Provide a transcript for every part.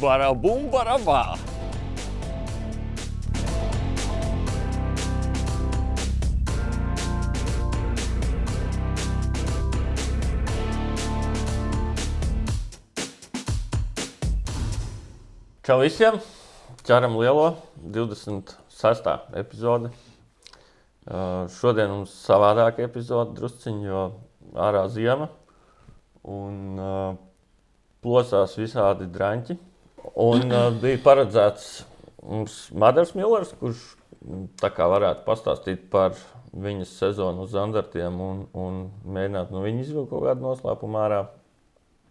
Barabā! Čau visiem! Ķeram lielo 26. epizodi. Uh, šodien mums savādāka epizode, drusciņš, jo ārā ziema un uh, plosās visādi drāņķi. Un uh, bija paredzēts mums Madars Millers, kurš kā varētu pastāstīt par viņas sezonu uz Zandartiem un, un mēģināt no viņa izvilkt kaut kādu noslēpumu ārā.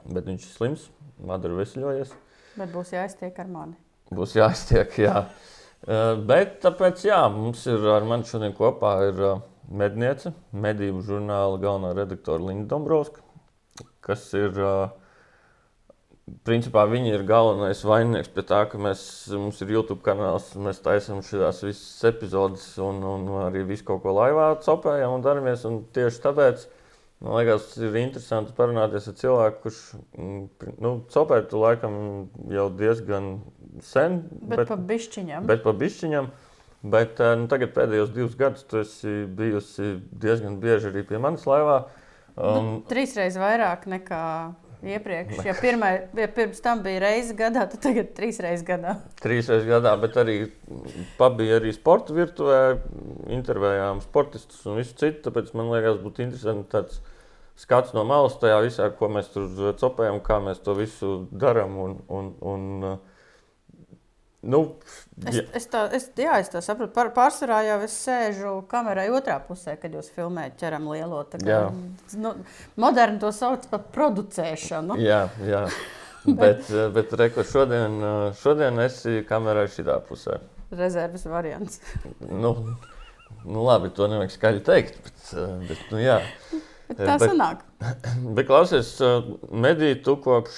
Bet viņš ir slims, Madara veseļojies. Bet būs jāiztiek ar mani. Būs jāiztiek, jā. Bet tāpēc, jā, mums ir ar mani šodien kopā ir medniece, medību žurnāla galvenā redaktore Linda Dombrovska, kas ir, uh, principā viņa ir galvenais vaininieks pie tā, ka mēs, mums ir YouTube kanāls, mēs taisam šīs visas epizodes un, un arī visu kaut ko laivā copējam un daramies, un tieši tāpēc Man liekas, ir interesanti parunāties ar cilvēku, kurš mm, nu, copētu laikam jau diezgan sen. Bet, bet pa bišķiņam. Bet pa bišķiņam. Bet eh, nu, tagad pēdējos divus gadus tu esi bijusi diezgan bieži arī pie manas laivā. Um, nu, trīsreiz vairāk nekā iepriekš. Ja, pirmai, ja pirms tam bija reize gadā, tad tagad trīs reizes gadā. Trīs reizes gadā, bet arī pabija arī sporta virtuvē, intervējām sportistus un visu citu. Tāpēc man liekas, būtu interesanti tāds skats no malas tajā visā, ko mēs tur cepējam, kā mēs to visu darām. Un, un, un, nu, es, es, tā, es, jā, es tā saprotu. Par, pārsvarā jau es sēžu kamerai otrā pusē, kad jūs filmējat ķeram lielo. Kā, nu, moderni to sauc par producēšanu. Jā, jā. bet, bet reku, šodien, šodien esi kamerai šitā pusē. Rezerves variants. nu, nu, labi, to nevajag skaļi teikt, bet, bet nu, jā. Bet tā bet, sanāk. Bet, klausies, mediju tu kopš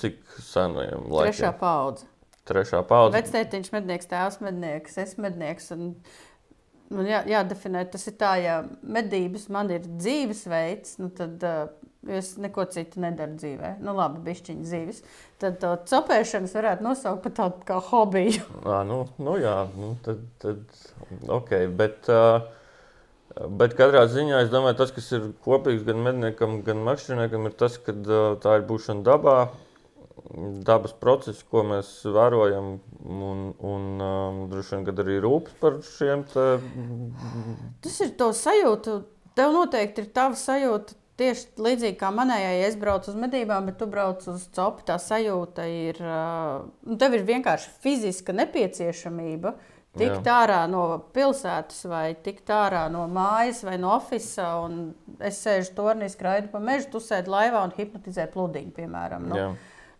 cik senajiem laikiem? Trešā paudze. Trešā paudze. Vectētiņš mednieks, tēvs mednieks, es mednieks. Un, un jā, jādefinē, tas ir tā, ja medības man ir dzīvesveids, nu tad uh, es neko citu nedaru dzīvē. Nu, labi, bišķiņa dzīves. Tad to cepēšanas varētu nosaukt par tādu kā hobiju. À, nu, nu jā, nu, tad, tad ok, bet... Uh, Bet katrā ziņā es domāju, tas, kas ir kopīgs gan medniekam, gan makšķerniekam, ir tas, ka tā ir būšana dabā, dabas procesi, ko mēs vērojam, un, un um, droši vien arī rūpes par šiem. Te... Tas ir to sajūta. Tev noteikti ir tava sajūta. Tieši līdzīgi kā manējai, ja es braucu uz medībām, bet tu brauc uz copu, tā sajūta ir. Uh, tev ir vienkārši fiziska nepieciešamība Tikt Jā. ārā no pilsētas, vai tikt ārā no mājas, vai no oficiāla. Es sēžu turnī, skraidu pa mežu, tu sēdi laivā un hipnotizē pludiņu, piemēram. Nu, Jā.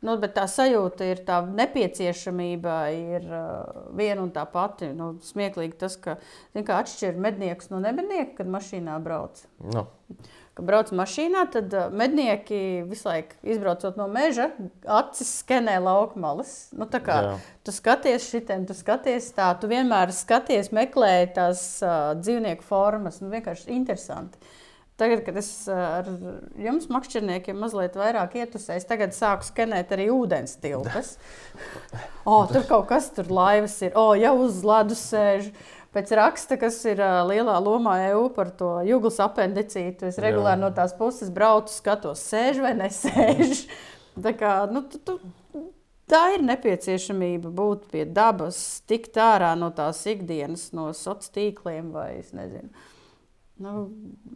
Nu, bet tā sajūta ir tā nepieciešamība, ir uh, viena un tā pati. Nu, smieklīgi tas, ka kā, atšķir mednieks no nemednieka, kad mašīnā brauc. No. Nu ka brauc mašīnā, tad uh, mednieki visu laiku izbraucot no meža, acis skenē lauka malas. Nu, kā, Jā. tu skaties šitiem, tu skaties tā, tu vienmēr skaties, meklē tās uh, dzīvnieku formas. Nu, vienkārši interesanti. Tagad, kad es uh, ar jums, makšķerniekiem, mazliet vairāk ietusēju, tagad sāku skenēt arī ūdens tilpas. O, oh, tur kaut kas tur laivas ir, o, oh, jau uz ledus sēž. Pēc raksta, kas ir uh, lielā lomā EU par to jūglas apendicītu. Es regulāri Jā. no tās puses braucu, skatos, sēž vai nesēž. Tā, kā, nu, tu, tu, tā ir nepieciešamība būt pie dabas, tikt ārā no tās ikdienas, no sociāliem tīkliem vai es nezinu. Nu,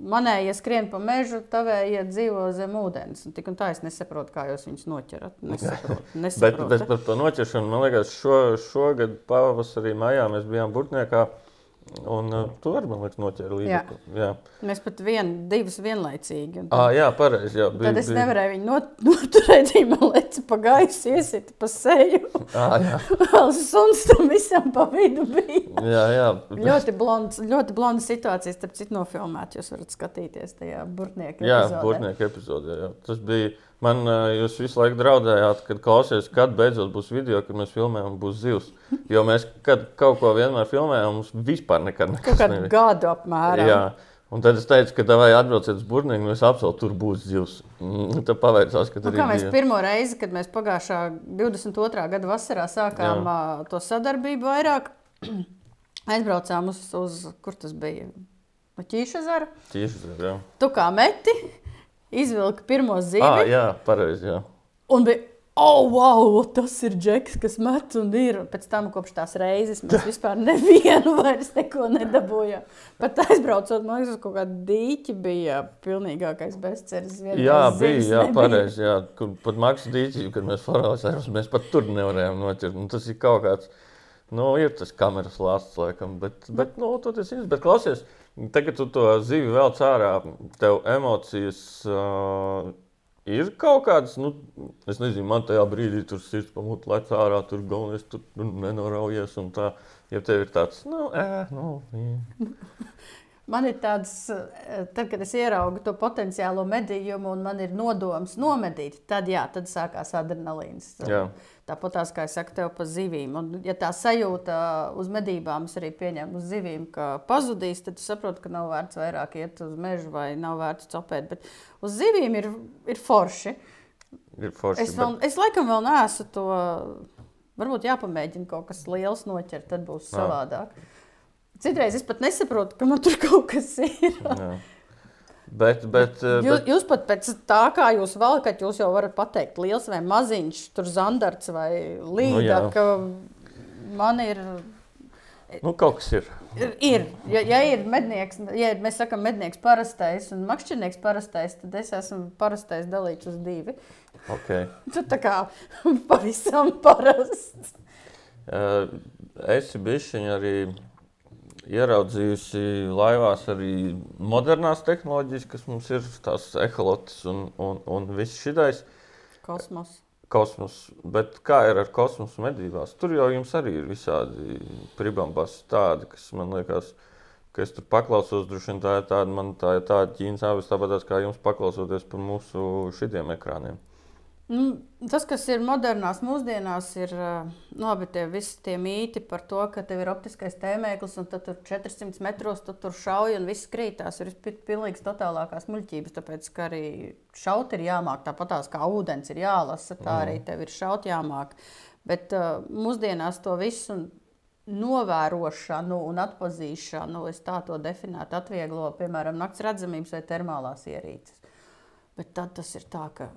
manējie ja skrien pa mežu, tavējie ja dzīvo zem ūdens. Tik un tā es nesaprotu, kā jūs viņus noķerat. Nesaprotu, nesaprotu. bet, bet par to noķeršanu, man liekas, šo, šogad pavasarī, maijā mēs bijām Burtniekā. Un uh, tu arī, man liekas, noķēri līdzi. Jā. Mēs pat vien, divas vienlaicīgi. Tad, à, jā, pareizi. Jā, bija, tad es bija. nevarēju viņu not, noturēt, viņa leca pa gaisu, iesita pa seju. À, jā. Vēl suns tam visam pa vidu bija. Jā, jā. ļoti blonda, ļoti blonda situācija, starp citu nofilmēt. Jūs varat skatīties tajā burtnieku epizodē. Jā, burtnieku epizodē. Jā. Tas bija Man jūs visu laiku draudējāt, kad klausījāties, kad beidzot būs video, kad mēs filmējam, būs zivs. Jo mēs, kad kaut ko vienmēr filmējam, mums vispār nekad nekas nebija. Gadu apmēram. Jā. Un tad es teicu, ka tā vajag atbrauciet uz Burnīgu, un es apsolu, tur būs zivs. Mm, tad paveicās, ka Nu, tur kā mēs bija. pirmo reizi, kad mēs pagājušā 22. gada vasarā sākām Jā. to sadarbību vairāk, aizbraucām uz, uz kur tas bija? Ķīša zara. Tieši tā, jā. Tu kā meti, izvilki pirmo zīmi. Ah, jā, pareizi. Un bija, oh, wow, tas ir džeks, kas met un ir. Un pēc tam, kopš tās reizes, mēs vispār nevienu vairs neko nedabūjām. Pat aizbraucot, man liekas, uz kaut kāda dīķa bija pilnīgākais bezceļš. Jā, bija, jā, pareizi, jā. Kur pat Maksa dīķi, kad mēs farāzējām, mēs pat tur nevarējām noķert. Un tas ir kaut kāds, nu, ir tas kameras lāsts, laikam, bet, bet nu, to tas ir. Bet klausies, tagad tu to zivi vēl cārā, tev emocijas uh, ir kaut kādas, nu, es nezinu, man tajā brīdī tur sirds pamūt lec ārā, tur galvenais, tur nu, nenoraujies un tā. Ja tev ir tāds, nu, ē, nu. Man ir tāds, tad, kad es ieraugu to potenciālo medījumu, un man ir nodoms nomedīt, tad, jā, tad sākās adrenalīns. Jā. Tāpat tās, kā es saku, tev par zivīm. Un, ja tā sajūta uz medībām, es arī pieņemu uz zivīm, ka pazudīs, tad saprotu, ka nav vērts vairāk iet uz mežu vai nav vērts copēt. Bet uz zivīm ir, ir forši. Ir forši. Es, vēl, es laikam vēl neesmu to. Varbūt jāpamēģina kaut kas liels noķert, tad būs Jā. savādāk. Citreiz es pat nesaprotu, ka man tur kaut kas ir. Jā. Bet, bet, eh, Jūs, bet jūs pat pēc tā, kā jūs valkat, jūs jau varat pateikt, liels vai maziņš, tur zandarts vai līnija. Nu, ka man ir, nu, kaut kas ir. ir, ir. Ja, ja ir mednieks, ja mēs sakām, mednieks parastais un makšķernieks parastais, tad es esmu parastais dalīts uz divi. Okay. Tad tā kā pavisam parasts. Uh, esi bijusi arī ieraudzījusi laivās arī modernās tehnoloģijas, kas mums ir tās eholotas un, un, un viss šis Kosmos. kosmos. Bet kā ir ar kosmosa medībās? Tur jau jums arī ir visādi pribambas tādi, kas man liekas. ka Es tur paklausos, droši vien tā ir tāda, man tā ir tāda ķīnas avis, tāpat kā jums paklausoties par mūsu šitiem ekrāniem. Nu, tas, kas ir modernās mūsdienās, ir labi, tie visi tie mīti par to, ka tev ir optiskais tēmēklis un tur 400 metros tu tur šauj un viss krītās. Ir pi- pilnīgs totālākās muļķības, tāpēc ka arī šaut ir jāmāk. Tāpat tās kā ūdens ir jālasa, tā arī tev ir šaut jāmāk. Bet uh, mūsdienās to visu novērošanu un atpazīšanu, es tā to definētu, atvieglo, piemēram, nakts redzamības vai termālās ierīces. Bet tad tas ir tā, ka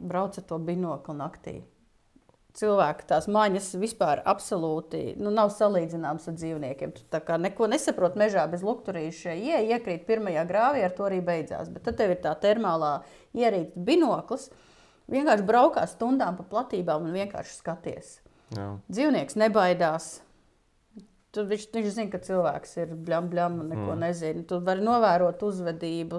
brauc ar to binokli naktī. Cilvēki tās maņas vispār absolūti nu, nav salīdzināmas ar dzīvniekiem. Tu tā kā neko nesaproti mežā bez lukturīša. Ja iekrīt pirmajā grāvī, ar to arī beidzās. Bet tad tev ir tā termālā ierīce binoklis. Vienkārši braukā stundām pa platībām un vienkārši skaties. Jā. Dzīvnieks nebaidās. Tu, viņš, viņš zina, ka cilvēks ir blam, blam, un neko mm. nezina. Tu vari novērot uzvedību,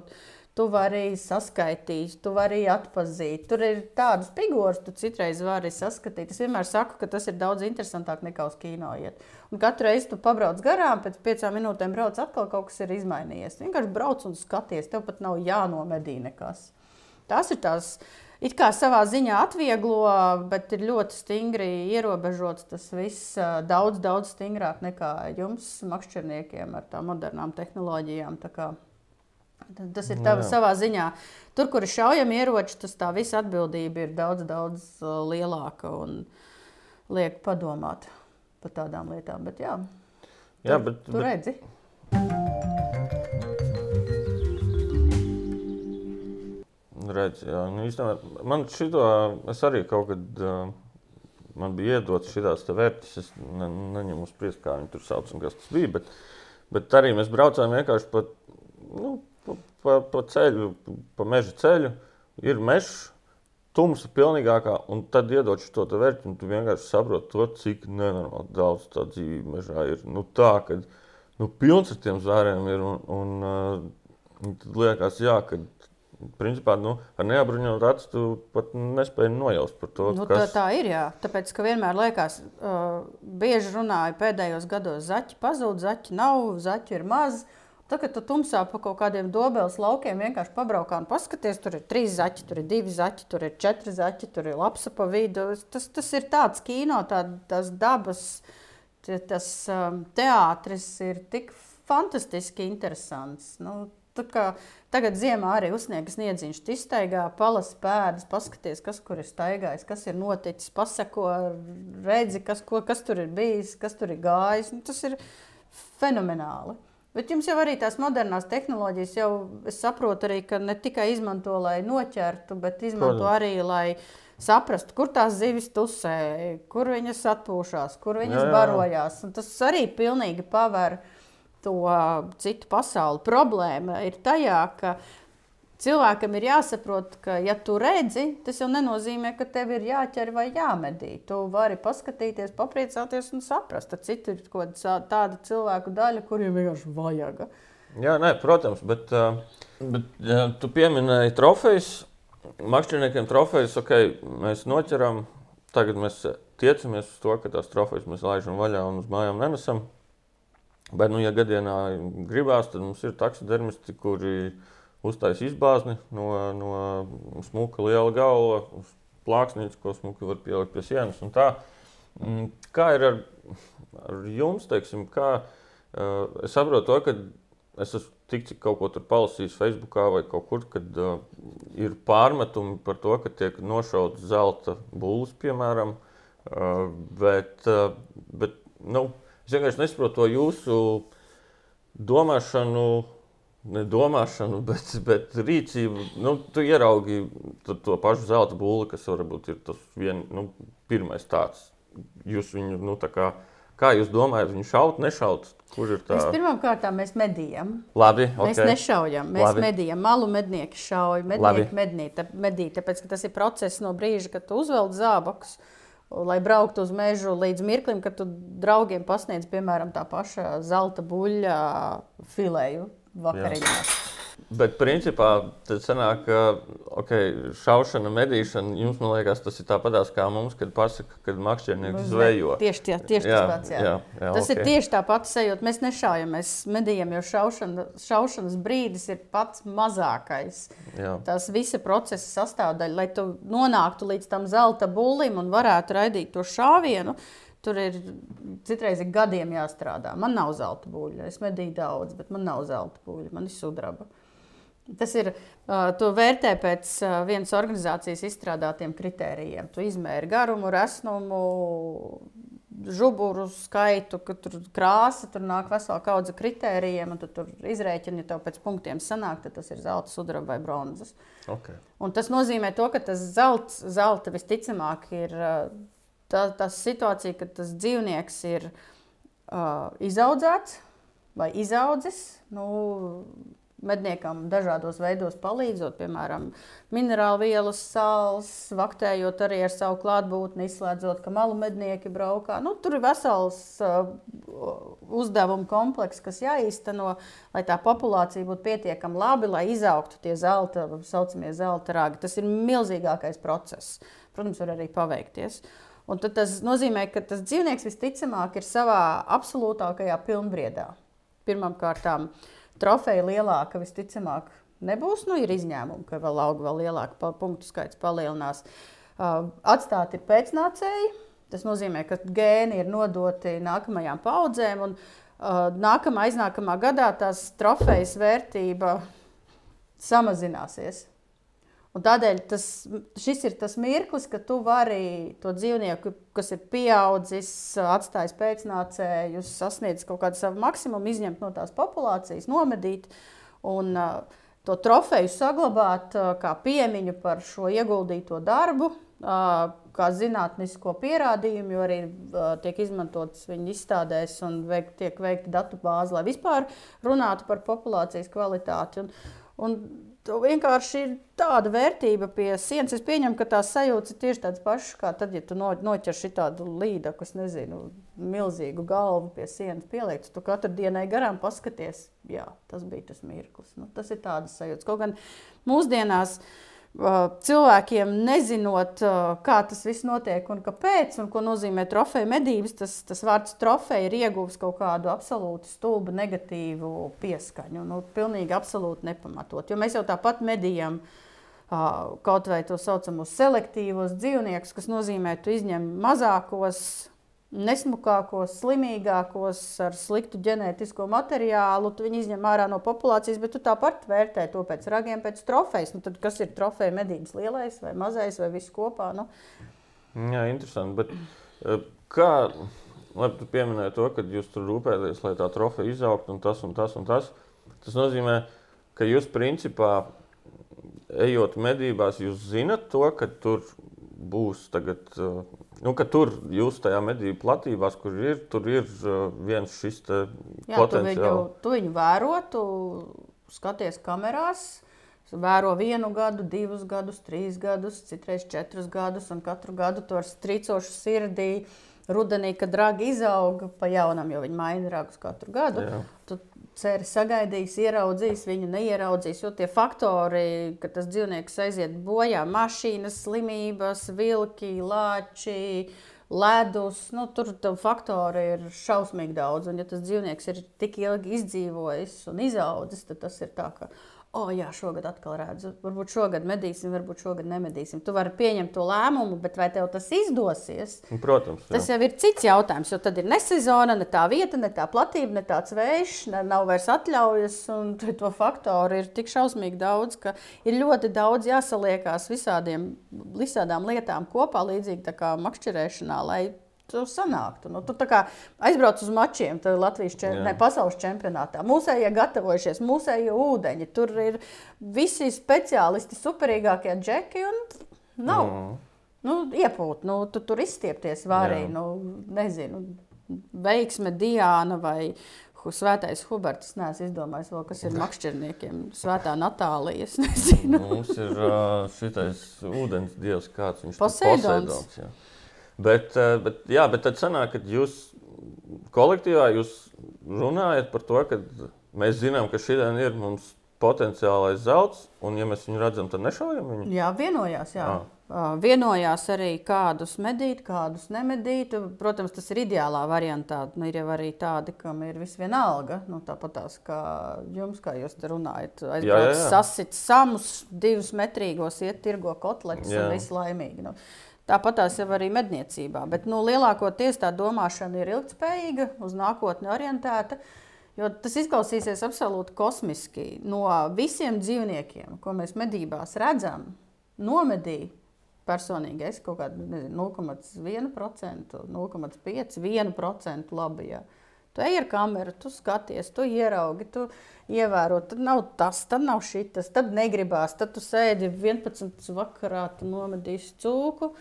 tu vari saskaitīt, tu vari atpazīt. Tur ir tādas figūras, tu citreiz vari saskatīt. Es vienmēr saku, ka tas ir daudz interesantāk nekā uz kino iet. Un katru reizi tu pabrauc garām, pēc piecām minūtēm brauc atkal kaut kas ir izmainījies. Tu vienkārši brauc un skaties, tev pat nav jānomedī nekas. Tās ir tās. It kā savā ziņā atvieglo, bet ir ļoti stingri ierobežots tas viss. Daudz, daudz stingrāk nekā jums, makšķerniekiem, ar tām modernām tehnoloģijām. Tā kā Tas ir tavs savā ziņā. Tur, kur ir šaujami ieroči, tas tā visa atbildība ir daudz, daudz ā, lielāka un liek padomāt par tādām lietām. Bet, jā, Jā, tu, bet, tu bet, redzi. redz, jā, nu, īstenībā, man šito, es arī kaut kad, uh, man bija šitās te vērtis, es ne, neņemu spriest, kā viņi tur sauc un kas tas bija, bet, bet arī mēs braucām vienkārši pa, nu, pa, pa, ceļu, pa meža ceļu, ir mežs, tumsa pilnīgākā, un tad iedod šo te vērti, un tu vienkārši saproti to, cik nenormāli daudz tā dzīve mežā ir. Nu tā, ka, nu, pilns ar tiem zvēriem ir, un, un uh, tad liekas, jā, ka Principā, nu, ar neapbruņotu acu tu pat nespēji nojaust par to, Nu, tā, kas tā ir. Jā. Tāpēc, ka vienmēr liekas, uh, bieži runāju pēdējos gados, zaķi pazūd, zaķi nav, zaķi ir maz. Tad, kad tu tumsā pa kaut kādiem dobeles laukiem vienkārši pabraukā un paskaties, tur ir trīs zaķi, tur ir divi zaķi, tur ir četri zaķi, tur ir lapsa pa vidu. Tas, tas ir tāds kino, tā, tas dabas, tas um, teātris ir tik fantastiski interesants. Nu, Tagad ziemā arī uzsniegas sniedziņš, iztaigā, palasi pēdas, paskaties, kas kur ir staigājis, kas ir noticis, pasako, redzi, kas, ko, kas tur ir bijis, kas tur ir gājis. Nu, tas ir fenomenāli. Bet jums jau arī tās modernās tehnoloģijas, jau es saprotu, arī, ka ne tikai izmanto, lai noķertu, bet izmanto Protams. arī, lai saprastu, kur tās zivis tusē, kur viņas atpūšas, kur viņas jā, jā. barojās. Un tas arī pilnīgi paver to citu pasauli. Problēma ir tajā, ka cilvēkam ir jāsaprot, ka, ja tu redzi, tas jau nenozīmē, ka tev ir jāķer vai jāmedī. Tu vari paskatīties, papriecāties un saprast. Tad citi ir kaut tāda cilvēku daļa, kuriem vienkārši vajag. Jā, nē, protams, bet, bet ja tu pieminēji trofejas. Makšķerniekiem trofejas, ok, mēs noķeram. Tagad mēs tiecamies uz to, ka tās trofejas mēs laižam vaļā un uz mājām nenesam. Bet, nu, ja gadienā gribās, tad mums ir taksidermisti, kuri uztaisa izbāzni no, no smuka liela galva uz plāksnītes, ko smuki var pielikt pie sienas. Mm, kā ir ar, ar jums? Teiksim, kā, uh, es saprotu to, ka es esmu tik cik kaut ko tur palasījis Facebookā vai kaut kur, kad uh, ir pārmetumi par to, ka tiek nošauts zelta būlis, piemēram. Uh, bet, uh, bet nu, Es vienkārši nesaprotu to jūsu domāšanu. Ne domāšanu, bet, bet rīcību. Nu, tu ieraugi to, to pašu zelta būli, kas varbūt ir tas vien, nu, pirmais tāds. Jūs viņu, nu, tā kā, kā jūs domājat, viņu šaut, nešaut? Kur ir tā? Pirmkārt mēs medījam. Labi, okay. Mēs nešaujam, mēs Labi. medījam. Malu mednieki šauj, mednieki mednī, medī, tāpēc, ka tas ir process no brīža, kad tu uzvelc zābakus. Lai brauktu uz mežu līdz mirklim, kad tu draugiem pasniedz, piemēram, tā paša zelta buļļa filēju vakariņās. Bet, principā, tas sanāk, ka okay, šaušana, medīšana, jums, man liekas, tas ir tāpatās kā mums, kad pasaka, kad makšķernieks zvejo. Tieši, tie, tieši jā, tas pats, jā. jā, jā tas okay. ir tieši tāpat sajūta. Mēs nešaujam, mēs medījam, jo šaušana, šaušanas brīdis ir pats mazākais. Jā. Tas visa procesa sastāvdaļa, lai tu nonāktu līdz tam zelta bullim un varētu raidīt to šāvienu. Tur ir citreiz ir gadiem jāstrādā. Man nav zelta buļļa. Es medīju daudz, bet man nav zelta buļļa. Man ir sudraba. Tas ir, to vērtē pēc vienas organizācijas izstrādātiem kritērijiem. Tu izmēri garumu, resnumu, žuburu skaitu, ka tur krāsa, tur nāk vesela kaudze kritērijiem, un tu tur izrēķini, ja tev pēc punktiem sanāk, tad tas ir zelta, sudraba vai bronzas. Okay. Un tas nozīmē to, ka tas zelts, zelta visticamāk ir tā, tā situācija, ka tas dzīvnieks ir uh, izaudzēts vai izaudzis. Nu, medniekam dažādos veidos palīdzot, piemēram, minerālu vielas, sāls, vaktējot arī ar savu klātbūtni, izslēdzot, ka malu mednieki braukā. Nu, tur ir vesels uh, uzdevumu komplekss, kas jāīsteno, lai tā populācija būtu pietiekami labi, lai izaugtu tie zelta, saucamie zelta rāgi. Tas ir milzīgākais process. Protams, var arī paveikties. Un tas nozīmē, ka tas dzīvnieks visticamāk ir savā absolūtākajā pilnbriedā. Pirmkārt, trofeja lielāka visticamāk nebūs. Nu, ir izņēmumi, ka vēl aug vēl lielāka punktu skaits palielinās. Uh, atstāti ir pēcnācēji. Tas nozīmē, ka gēni ir nodoti nākamajām paudzēm, un uh, nākamā, aiznākamā gadā tās trofejas vērtība samazināsies. Un tādēļ tas, šis ir tas mirklis, kad tu vari to dzīvnieku, kas ir pieaudzis, atstājis pēcnācējus, sasniedzis kaut kādu savu maksimumu, izņemt no tās populācijas, nomedīt un uh, to trofeju saglabāt uh, kā piemiņu par šo ieguldīto darbu. Uh, kā zinātnisko pierādījumu, jo arī uh, tiek izmantotas viņa izstādēs un veik, tiek veikta datu bāze, lai vispār runātu par populācijas kvalitāti. Un, un Tu vienkārši ir tāda vērtība pie sienas. Es pieņemu, ka tās sajūtas ir tieši tādas pašas, kā tad, ja tu no, noķer šādu līdu, kas nezinu, milzīgu galvu pie sienas pieliekts. Tu katru dienai garām paskaties, jā, tas bija tas mirklis. Nu, tas ir tāds sajūts. Kaut gan mūsdienās. Uh, cilvēkiem nezinot, kā tas viss notiek un kāpēc, un ko nozīmē trofeja medības, tas, tas vārds trofeja ir ieguvis kaut kādu absolūti stulbu negatīvu pieskaņu. Nu, pilnīgi absolūti nepamatot. Jo mēs jau tāpat medījam kaut vai to saucamos selektīvos dzīvniekus, kas nozīmē, ka tu izņem mazākos nesmukākos, slimīgākos, ar sliktu ģenētisko materiālu. Tu viņu izņem ārā no populācijas, bet tu tāpat vērtē to pēc ragiem, pēc trofejas. Nu, tad, kas ir trofeja medības lielais vai mazais vai viss kopā? Nu? Jā, interesanti. Bet, eh, kā, labi, tu pieminēji to, ka jūs tur rūpēties, lai tā trofeja izaugtu un tas un tas un tas. Tas nozīmē, ka jūs principā, ejot medībās, jūs zinat to, ka tur būs tagad. Uh, Nu, tur jūs tajā medību platībās, kur ir, tur ir uh, viens šis Jā, potenciāls. Tu viņu, tu viņu vēro, tu skaties kamerās, vēro vienu gadu, divus gadus, trīs gadus, citreiz četrus gadus, un katru gadu to ar strīcošu sirdī. Rudenī, kad ragi izaug pa jaunam, jo viņi maina ragus katru gadu, Jā. Ceri sagaidīs, ieraudzīs, viņu neieraudzīs. Jo tie faktori, ka tas dzīvnieks aiziet bojā, mašīnas, slimības, vilki, lāči. Ledus, nu, tur faktori ir šausmīgi daudz. Un, ja tas dzīvnieks ir tik ilgi izdzīvojis un izaudzis, tad tas ir tā, ka oh, jā, šogad atkal redzu, varbūt šogad medīsim, varbūt šogad nemedīsim. Tu vari pieņemt to lēmumu, bet vai tev tas izdosies? Protams. Jā. Tas jau ir cits jautājums, jo tad ir ne sezona, ne tā vieta, ne tā platība, ne tāds vējš, ne, nav vairs atļaujas. Un to faktoru ir tik šausmīgi daudz, ka ir ļoti daudz jāsaliekās visādiem, visādām lietām kopā, līdzīgi kā makšķerēšanā, lai tur sanāktu. Nu, tu aizbrauc uz mačiem, tad Latvijas čem, ne, pasaules čempionātā. Mūsējie gatavojušies, mūsējie ūdeņi. Tur ir visi speciālisti, superīgākie džeki. Nav. Mm. Nu, iepūt, nu, tu tur izstiepties vārī, nu, nezinu, veiksme Diana vai Svētais Huberts. Nē, es izdomāju, vēl, kas ir makšķerniekiem. Svētā Natālija. Mums ir uh, šitais ūdens dievs, kāds viņš ir. Poseidons. Poseidons Bet, eh, bet, jā, bet tad sanāk, ka jūs kolektīvā jūs runājat par to, ka mēs zinām, ka šī ir mums potenciālais zelts, un, ja mēs viņu redzam, tad nešaujam viņu. Jā, vienojās. Jā. À. Ah. Vienojās arī, kādus medīt, kādus nemedīt. Protams, tas ir ideālā variantā. Nu, ir jau arī tādi, kam ir visvienalga. Nu, Tāpat tās kā jums, kā jūs runājat, aizbraukt, sasit samus, divus metrīgos, iet tirgo kotletes un viss laimīgi. Nu, Tāpat tās jau arī medniecībā. Bet nu, lielākoties tā domāšana ir ilgspējīga, uz nākotni orientēta. Jo tas izklausīsies absolūti kosmiski. No visiem dzīvniekiem, ko mēs medībās redzam, nomedīja personīgi es kaut kādu 0,1%, 0,5%, 1% labi. Jā. Tu ej ar kameru, tu skaties, tu ieraugi, tu ievēro. Tad nav tas, tad nav šis, tad negribās. Tad tu sēdi 11. vakarā, tu nomedīsi cūku.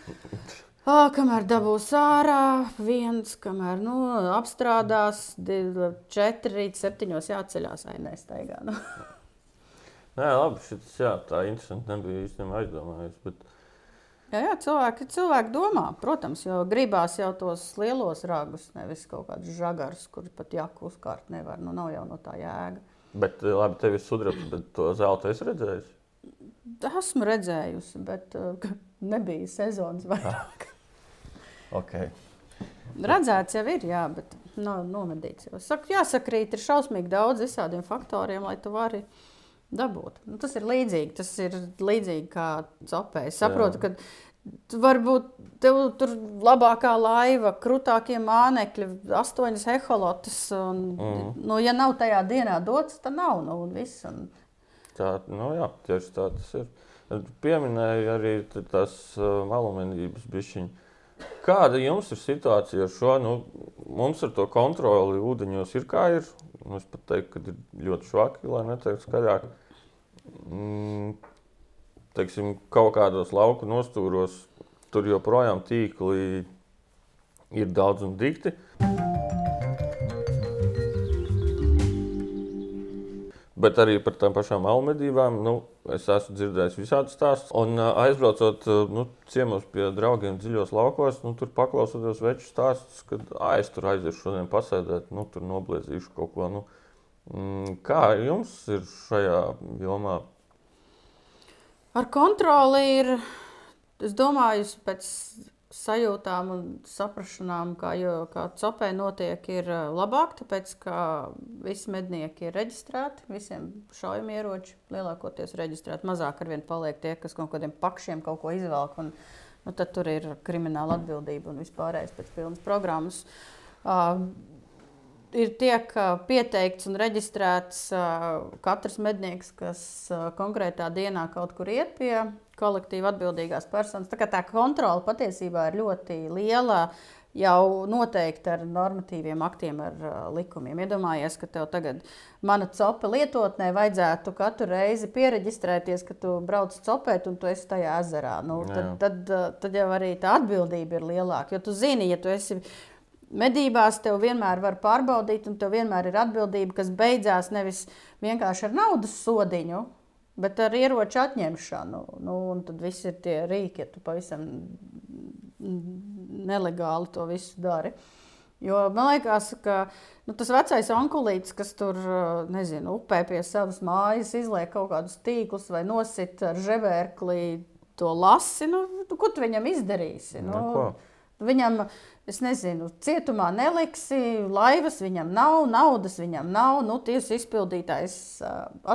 Oh, kamēr dabūs ārā, viens, kamēr nu, apstrādās, divi, četri, rīt, septiņos jāceļās, vai nestaigā. Nu. Nē, labi, šis, jā, tā interesanti nebija īstenībā aizdomājies. Bet... Jā, jā cilvēki, cilvēki domā, protams, jo gribās jau tos lielos ragus, nevis kaut kādus žagarus, kur pat jaku uzkārt nevar. Nu, nav jau no tā jēga. Bet, eh, labi, tev ir sudraba, bet to zelta esi redzējusi? Esmu redzējusi, bet uh, nebija sezonas vairāk. Okay. Redzēts jau ir, jā, bet nav nomedīts. Jāsakrīt, ir šausmīgi daudz visādiem faktoriem, lai tu vari dabūt. Nu, tas ir līdzīgi, tas ir līdzīgi kā cepē. Es saprotu, Jā. ka varbūt tev tur labākā laiva, krūtākie mānekļi, astoņas eholotas. Un, mm. nu, ja nav tajā dienā dots, tad nav. Nu, un viss, un... Tā, nu, jā, tieši tā tas ir. Pieminēju arī tās uh, malumenības bišķiņas. Kāda jums ir situācija ar šo? Nu, mums ar to kontroli ūdeņos ir kā ir. Nu, es pat teiktu, ka ir ļoti švaki, lai neteiktu skaļāk. Mm, teiksim, kaut kādos lauku nostūros tur joprojām tīkli ir daudz un dikti. Bet arī par tām pašām almedībām nu, es esmu dzirdējis visādus stāstus. Un aizbraucot nu, ciemos pie draugiem dziļos laukos, nu, tur paklausoties veču stāstus, kad es tur aiziešu šodien pasēdēt, nu, tur nobliezīšu kaut ko. Nu, kā jums ir šajā jomā? Ar kontroli ir, es domāju, pēc sajūtām un saprašanām, kā, jo, kā copē notiek, ir eh, labāk, tāpēc ka visi mednieki ir reģistrēti, visiem šaujamieroči lielākoties reģistrēti. Mazāk ar vien paliek tie, kas kaut kādiem pakšiem kaut ko izvelk un nu, tad tur ir krimināla atbildība un vispārējais pēc pilnas programmas. Uh, ir tiek pieteikts un reģistrēts katrs mednieks, kas konkrētā dienā kaut kur iet pie kolektīva atbildīgās personas. Tā, tā kontrole patiesībā ir ļoti liela. Jau noteikti ar normatīviem aktiem, ar uh, likumiem. Iedomājies, ka tev tagad mana copa lietotnē vajadzētu katru reizi pieregistrēties, ka tu brauc copēt un tu esi tajā ezerā. Nu, tad, tad, tad jau arī tā atbildība ir lielāka. Jo tu zini, ja tu esi Medībās tev vienmēr var pārbaudīt, un tev vienmēr ir atbildība, kas beidzās nevis vienkārši ar naudas sodiņu, bet ar ieroču atņemšanu. Nu, un tad viss ir tie rīki, ja tu pavisam nelegāli to visu dari. Jo man liekas, ka nu, tas vecais onkulīts, kas tur nezinu, upē pie savas mājas, izliek kaut kādus tīklus vai nosit ar ževērkli to lasi, nu, ko tu viņam izdarīsi? Nu, Neko. Viņam, es nezinu, cietumā neliksi, laivas viņam nav, naudas viņam nav. Nu, Tiesas izpildītājs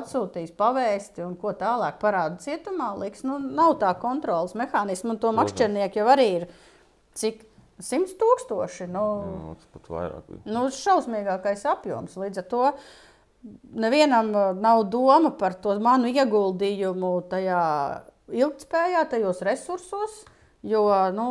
atsūtīs pavēsti un ko tālāk parāda cietumā. Liks, nu, nav tā kontrolas mehānisma, un to makšķernieku jau arī ir cik simts tūkstoši. Nu, Jā, tas pat vairāk. bija. nu, šausmīgākais apjoms. Līdz ar to nevienam nav doma par to manu ieguldījumu tajā ilgspējā, tajos resursos. Jo, nu,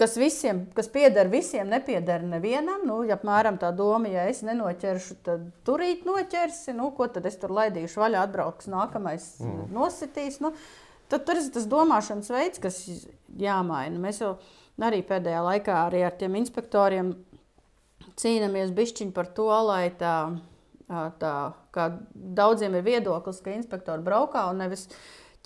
kas visiem, kas pieder visiem, nepieder nevienam. Nu, ja apmēram tā doma, ja es nenoķeršu, tad turīt noķersi. Nu, ko tad es tur laidīšu vaļā, atbrauks nākamais, mm. nositīs. Nu, tad tur ir tas domāšanas veids, kas jāmaina. Mēs jau arī pēdējā laikā arī ar tiem inspektoriem cīnāmies bišķiņi par to, lai tā, tā kā daudziem ir viedoklis, ka inspektori braukā un nevis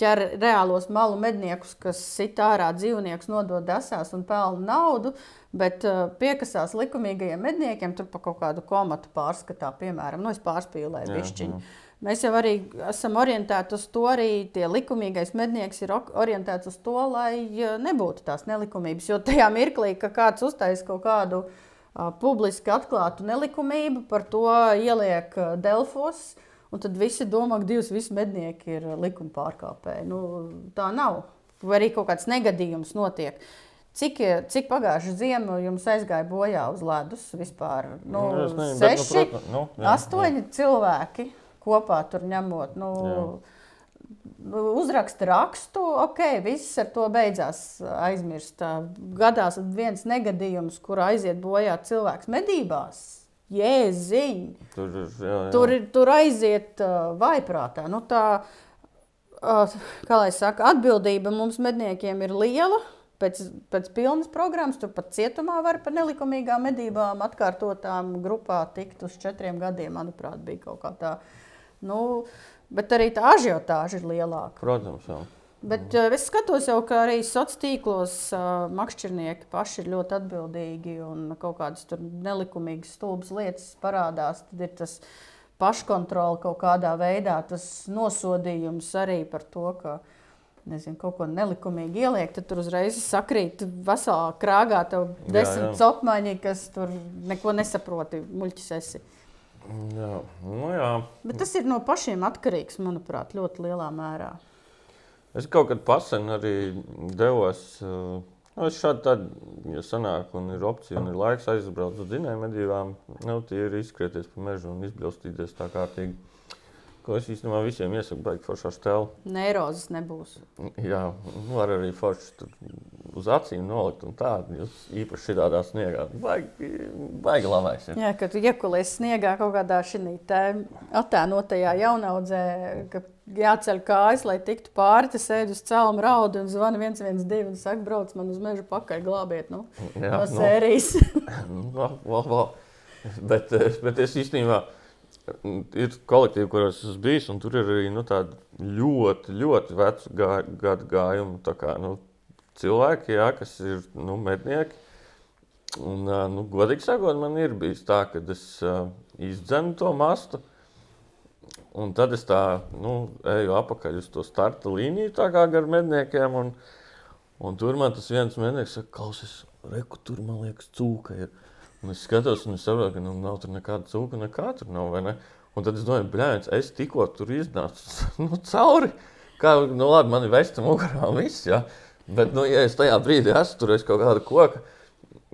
ķer reālos malu medniekus, kas sit ārā dzīvniekus, nodod desās un pelna naudu, bet uh, piekasās likumīgajiem medniekiem tur pa kaut kādu komatu pārskatā, piemēram, nu, es pārspīlēju bišķiņu. Mēs jau arī esam orientēti uz to, arī tie likumīgais mednieks ir orientēts uz to, lai nebūtu tās nelikumības. Jo tajā mirklī, ka kāds uztaisīs kaut kādu uh, publiski atklātu nelikumību, par to ieliek uh, Delfos. Un tad visi domā, ka divas visi mednieki ir likuma pārkāpēji. Nu, tā nav. Vai arī kaut kāds negadījums notiek. Cik, cik pagājušā ziema jums aizgāja bojā uz ledus vispār? Nu, Nu, nezinu, bet, nu, seši, protams, nu, jā, astoņi cilvēki kopā tur ņemot. Nu, nu, uzraksta rakstu, ok, viss ar to beidzās aizmirst. Gadās viens negadījums, kur aiziet bojā cilvēks medībās. Jēziņ! Tur, jā, jā. Tur, tur aiziet uh, vaiprātā. Nu, tā, uh, kā lai saka, atbildība mums medniekiem ir liela. Pēc, pēc pilnas programmas tur pat cietumā var par nelikumīgām medībām atkārtotām grupā tikt uz četriem gadiem. Manuprāt, bija kaut kā tā. Nu, bet arī tā ažiotāža ir lielāka. Protams, jā. Bet uh, es skatos jau, ka arī sociālos tīklos uh, makšķernieki paši ir ļoti atbildīgi un kaut kādas nelikumīgas, stulbas lietas parādās. Tad ir tas paškontrole kaut kādā veidā, tas nosodījums arī par to, ka nezinu, kaut ko nelikumīgi ieliek. Tad tur uzreiz sakrīt veselā krāgā, tev desmit copmaņi, kas tur neko nesaproti, muļķis esi. Jā, nu jā. Bet tas ir no pašiem atkarīgs, manuprāt, ļoti lielā mērā. Es kaut kad pasen arī devos. Uh, nu, es šādi tad, ja sanāk, un ir opcija, un ir laiks aizbraukt uz dzinēju medībām, nu, tie ir izskrieties pa mežu un izbilstīties tā kārtīgi. Ko es īstenībā visiem iesaku, beigt foršā stēlu. Neirozes nebūs. Jā, var arī forši tur uz acīm nolikt un tādu. Jūs īpaši šādā sniegā. Baigi, baigi labais. Ja. Jā, kad tu iekulies sniegā kaut kādā šī attēlotajā jaunaudzē, ka jāceļ kājas, lai tiktu pāri, tas sēž uz cēluma raudu un zvana 112 un saka, brauc man uz mežu pakaļ glābiet. Nu, Jā, no nu. sērijas. no, val, val. Bet, eh, bet es īstenībā ir kolektīvi, kuros esmu bijis, un tur ir arī nu, ļoti, ļoti veci gā, gadu gājumi. tā Kā, nu, cilvēki, jā, kas ir nu, mednieki. Un, ā, nu, godīgi sakot, man ir bijis tā, ka es uh, izdzenu to mastu. Un tad es tā nu, eju apakaļ uz to starta līniju, tā kā ar medniekiem. Un, un tur man tas viens mednieks saka, klausies, reku, tur man liekas, cūka ir. Un es skatos, un es saprotu, ka nu, nav tur nekāda cūka, nekā tur nav. ne? Un tad es domāju, blēņas, es tikko tur iznācu nu, cauri. Kā, nu, labi, man ir vesta mugurā un viss. Ja? Bet, nu, ja es tajā brīdī esmu turējis kaut kādu koku,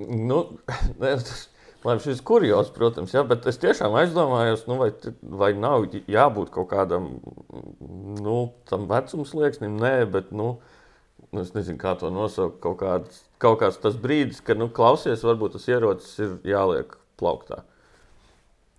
nu, ne, tas, man šis kurjos, protams, ja, bet es tiešām aizdomājos, nu, vai, vai nav jābūt kaut kādam nu, tam vecumslieksnim. Nē, bet, nu, es nezinu, kā to nosaukt. Kaut kāds, kaut kāds tas brīdis, kad, nu, klausies, varbūt tas ierocis ir jāliek plauktā.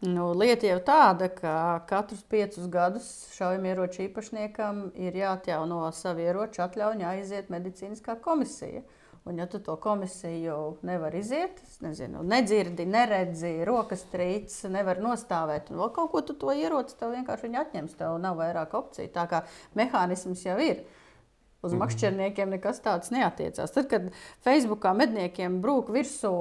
Nu, lieta jau tāda, ka katrus piecus gadus šaujamieroču īpašniekam ir jāatjauno savu ieroču atļauju, aiziet medicīniskā komisija. Un, ja tu to komisiju nevar iziet, nezinu, nedzirdi, neredzi, rokas trīc, nevar nostāvēt, un vēl kaut ko tu to ieroci, tev vienkārši atņems. Tev nav vairāk opciju. Tā kā mehānisms jau ir. Uz mhm. makšķerniekiem nekas tāds neatiecās. Tad, kad Facebookā medniekiem brūk virsū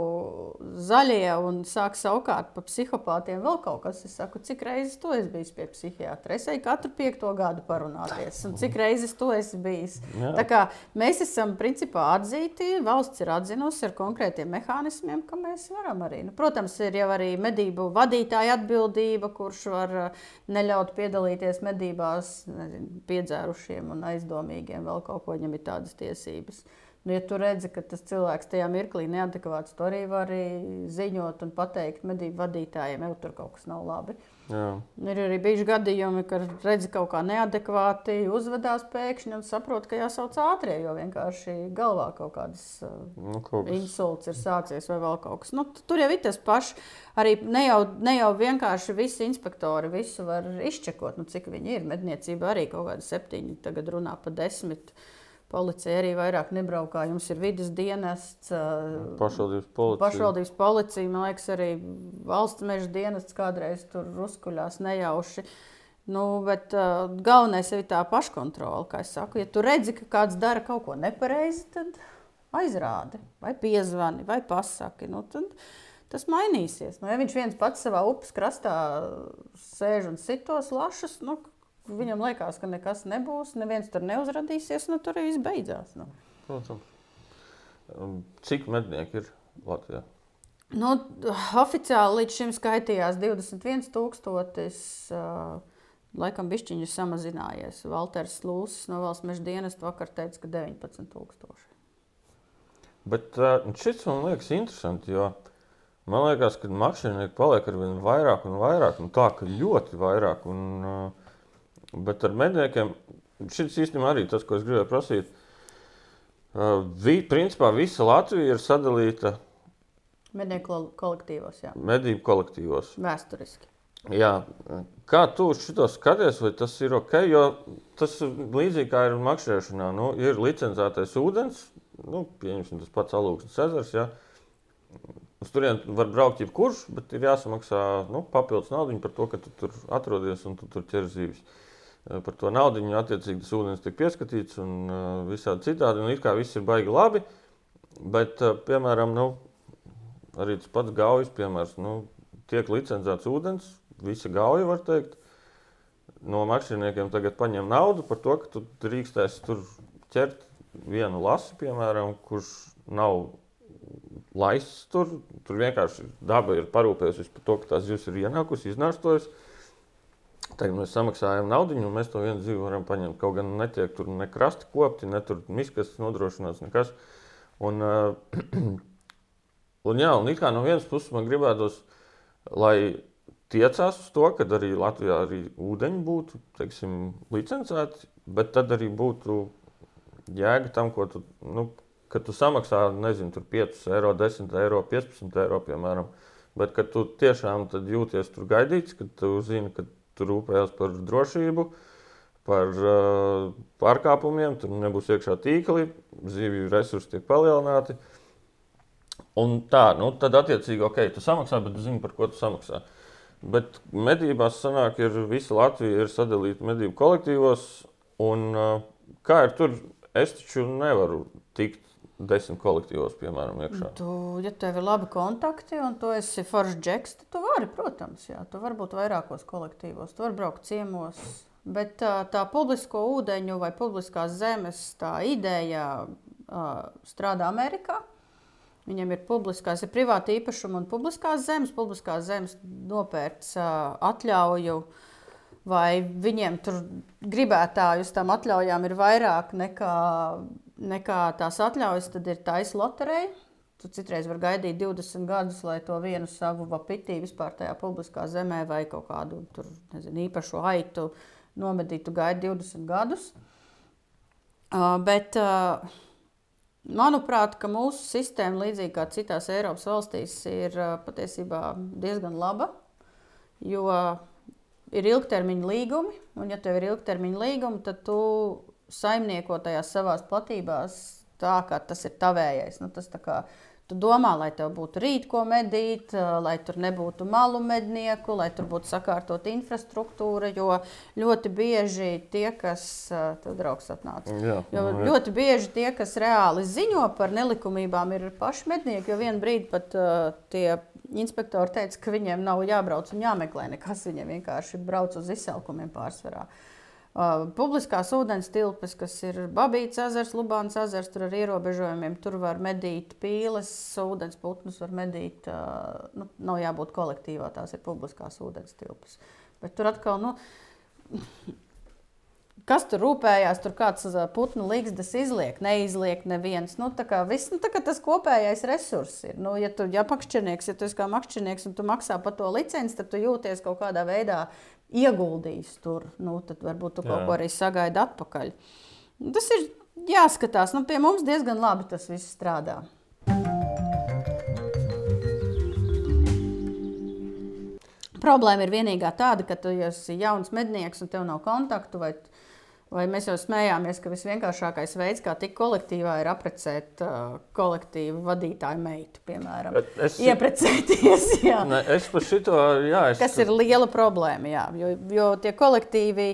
zaļie un sāk savukārt par psihopātiem vēl kaut kas, es saku, cik reizes to es biju pie psihiatra. Es eju katru piekto gadu parunāties, un cik reizes to es biju. Tā kā mēs esam principā atzīti, valsts ir atzinusi ar konkrētiem mehānismiem, ka mēs varam arī. Nu, protams, ir jau arī medību vadītāja atbildība, kurš var uh, neļaut piedalīties medībās nezinu, piedzērušiem un aizdomīgiem vēl kaut ko, viņam ir tādas tiesības. Nu, ja tu redzi, ka tas cilvēks tajā mirklī ir neadekvāts, to arī var ziņot un pateikt medību vadītājiem, jau tur kaut kas nav labi. Jā. Ir arī bijuši gadījumi, kad redzi kaut kā neadekvāti, uzvedās pēkšņi un saprot, ka jāsauc ātrie, jo vienkārši galvā kaut kādas nu, kaut insults ir sācies vai vēl kaut kas. Nu, tur jau ir tas pats. Arī ne jau, ne jau vienkārši visi inspektori visu var izčekot, nu, cik viņi ir. Medniecība arī kaut kāda septiņi, tagad runā pa desmit. Policija arī vairāk nebraukā. Jums ir vidas dienests, pašvaldības policija. Pašvaldības policija, man liekas, arī valsts meža dienests kādreiz tur uzkuļās nejauši. Nu, bet uh, galvenais ir tā paškontrole. Kā es saku, ja tu redzi, ka kāds dara kaut ko nepareizi, tad aizrādi, vai piezvani, vai pasaki. Nu, tad, tas mainīsies. Nu, ja viņš viens pats savā upes krastā sēž un sitos lašus, nu, viņam liekas, ka nekas nebūs, neviens tur neuzradīsies, nu tur viss beidzās. Nu. Protams. Um, cik mednieki ir Latvijā? Nu, oficiāli līdz šim skaitījās 21,000. Uh, laikam bišķiņš ir samazinājies. Valters Lūsis no valsts meža dienesta vakar teica, ka 19,000. Bet uh, šis man liekas interesanti, jo man liekas, ka makšķernieki paliek ar vien vairāk un vairāk, un tā, ka ļoti vairāk. Un, uh, Bet ar medniekiem šis īstenībā arī tas, ko es gribēju prasīt. Uh, vi, principā visa Latvija ir sadalīta mednieku kolektīvos. Jā. Medību kolektīvos. Vēsturiski. Jā. Kā tu šo skaties, vai tas ir ok? Jo tas līdzīgi kā ir makšķerēšanā. Nu, ir licencētais ūdens, nu, pieņemsim tas pats alūksnes ezers. Ja? Uz turieni var braukt jebkurš, bet ir jāsamaksā nu, papildus naudu par to, ka tu tur atrodies un tu tur ķer zīves. Uh, par to naudu. Attiecīgi tas ūdens tiek pieskatīts un uh, visādi citādi. Un it kā viss ir baigi labi, bet, uh, piemēram, nu, arī tas pats gaujas piemērs. Nu, tiek licencēts ūdens, visa gauja var teikt. No makšķerniekiem tagad paņem naudu par to, ka tu drīkstēsi tur ķert vienu lasi, piemēram, kurš nav laists tur. Tur vienkārši daba ir parūpējusies par to, ka tās zivs ir ienākusi, iznārstojusi. Tagad mēs samaksājam naudu, un mēs to vienu dzīvi varam paņemt. Kaut gan netiek tur ne krasti kopti, ne tur miskas nodrošināts, nekas. Un, uh, un, jā, un kā no vienas puses man gribētos, lai tiecās uz to, ka arī Latvijā arī ūdeņi būtu teiksim, licencēti, bet tad arī būtu jēga tam, ko tu, nu, tu samaksā, nezinu, 5 eiro, 10 eiro, 15 eiro, piemēram, bet kad tu tiešām jūties tur gaidīts, kad tu zini, ka tur rūpējās par drošību, par uh, pārkāpumiem, tur nebūs iekšā tīkli, zivju resursi tiek palielināti. Un tā, nu, tad attiecīgi, ok, tu samaksā, bet tu zini, par ko tu samaksā. Bet medībās sanāk, ir visa Latvija ir sadalīta medību kolektīvos, un uh, kā ir tur, es taču nevaru tikt desmit kolektīvos, piemēram, iekšā. Tu, ja tev ir labi kontakti un tu esi foršs džeks, tad tu vari, protams, jā, tu vari būt vairākos kolektīvos, tu vari braukt ciemos. Bet tā, tā publisko ūdeņu vai publiskās zemes tā ideja strādā Amerikā. Viņiem ir publiskās, ir privāta īpašuma un publiskās zemes. Publiskās zemes nopērts atļauju, vai viņiem tur gribētāju uz tām atļaujām ir vairāk nekā nekā tās atļaujas, tad ir taisa loterija. Tu citreiz vari gaidīt 20 gadus, lai to vienu savu vapitī vispār tajā publiskā zemē vai kaut kādu tur, nezinu, īpašu aitu nomedītu, gaidi 20 gadus. Uh, bet, uh, manuprāt, mūsu sistēma, līdzīgi kā citās Eiropas valstīs, ir uh, patiesībā diezgan laba. Jo ir ilgtermiņa līgumi, un, ja tev ir ilgtermiņa līgumi, tad tu saimnieko tajās savās platībās tā, kā tas ir tavējais. Nu, tas tā kā Tu domā, lai tev būtu rīt, ko medīt, lai tur nebūtu malu mednieku, lai tur būtu sakārtot infrastruktūra. Jo ļoti bieži tie, kas tev draugs atnāca, jā, jo jā. ļoti bieži tie, kas reāli ziņo par nelikumībām, ir paši mednieki. Jo vienā brīdī pat uh, tie inspektori teica, ka viņiem nav jābrauc un jāmeklē nekas. Viņiem vienkārši brauc uz izsalkumiem pārsvarā. Uh, publiskās ūdens tilpes, kas ir Babīts ezers, Lubāns ezers, tur ar ierobežojumiem. Tur var medīt pīles, ūdens putnus var medīt. Uh, nu, nav jābūt kolektīvā, tās ir publiskās ūdens tilpes. Bet tur atkal, nu, kas tur rūpējās, tur kāds putnu līgstas izliek, neizliek neviens. Nu, kā viss, nu, kā tas kopējais resurss ir. Nu, ja tu ja makšķernieks, ja tu esi kā makšķernieks un tu maksā par to licenci, tad tu jūties kaut kādā veidā ieguldījis tur, nu, tad varbūt tu Jā. kaut ko arī sagaidi atpakaļ. Tas ir jāskatās. Nu, pie mums diezgan labi tas viss strādā. Problēma ir vienīgā tāda, ka tu esi jauns mednieks un tev nav kontaktu, vai Vai mēs jau smējāmies, ka visvienkāršākais veids, kā tikt kolektīvā, ir apprecēt uh, kolektīvu vadītāju meitu, piemēram. Es, Ieprecēties. Jā. Ne, es par šito, jā. Es... Kas ir liela problēma, jā. Jo, jo tie kolektīvi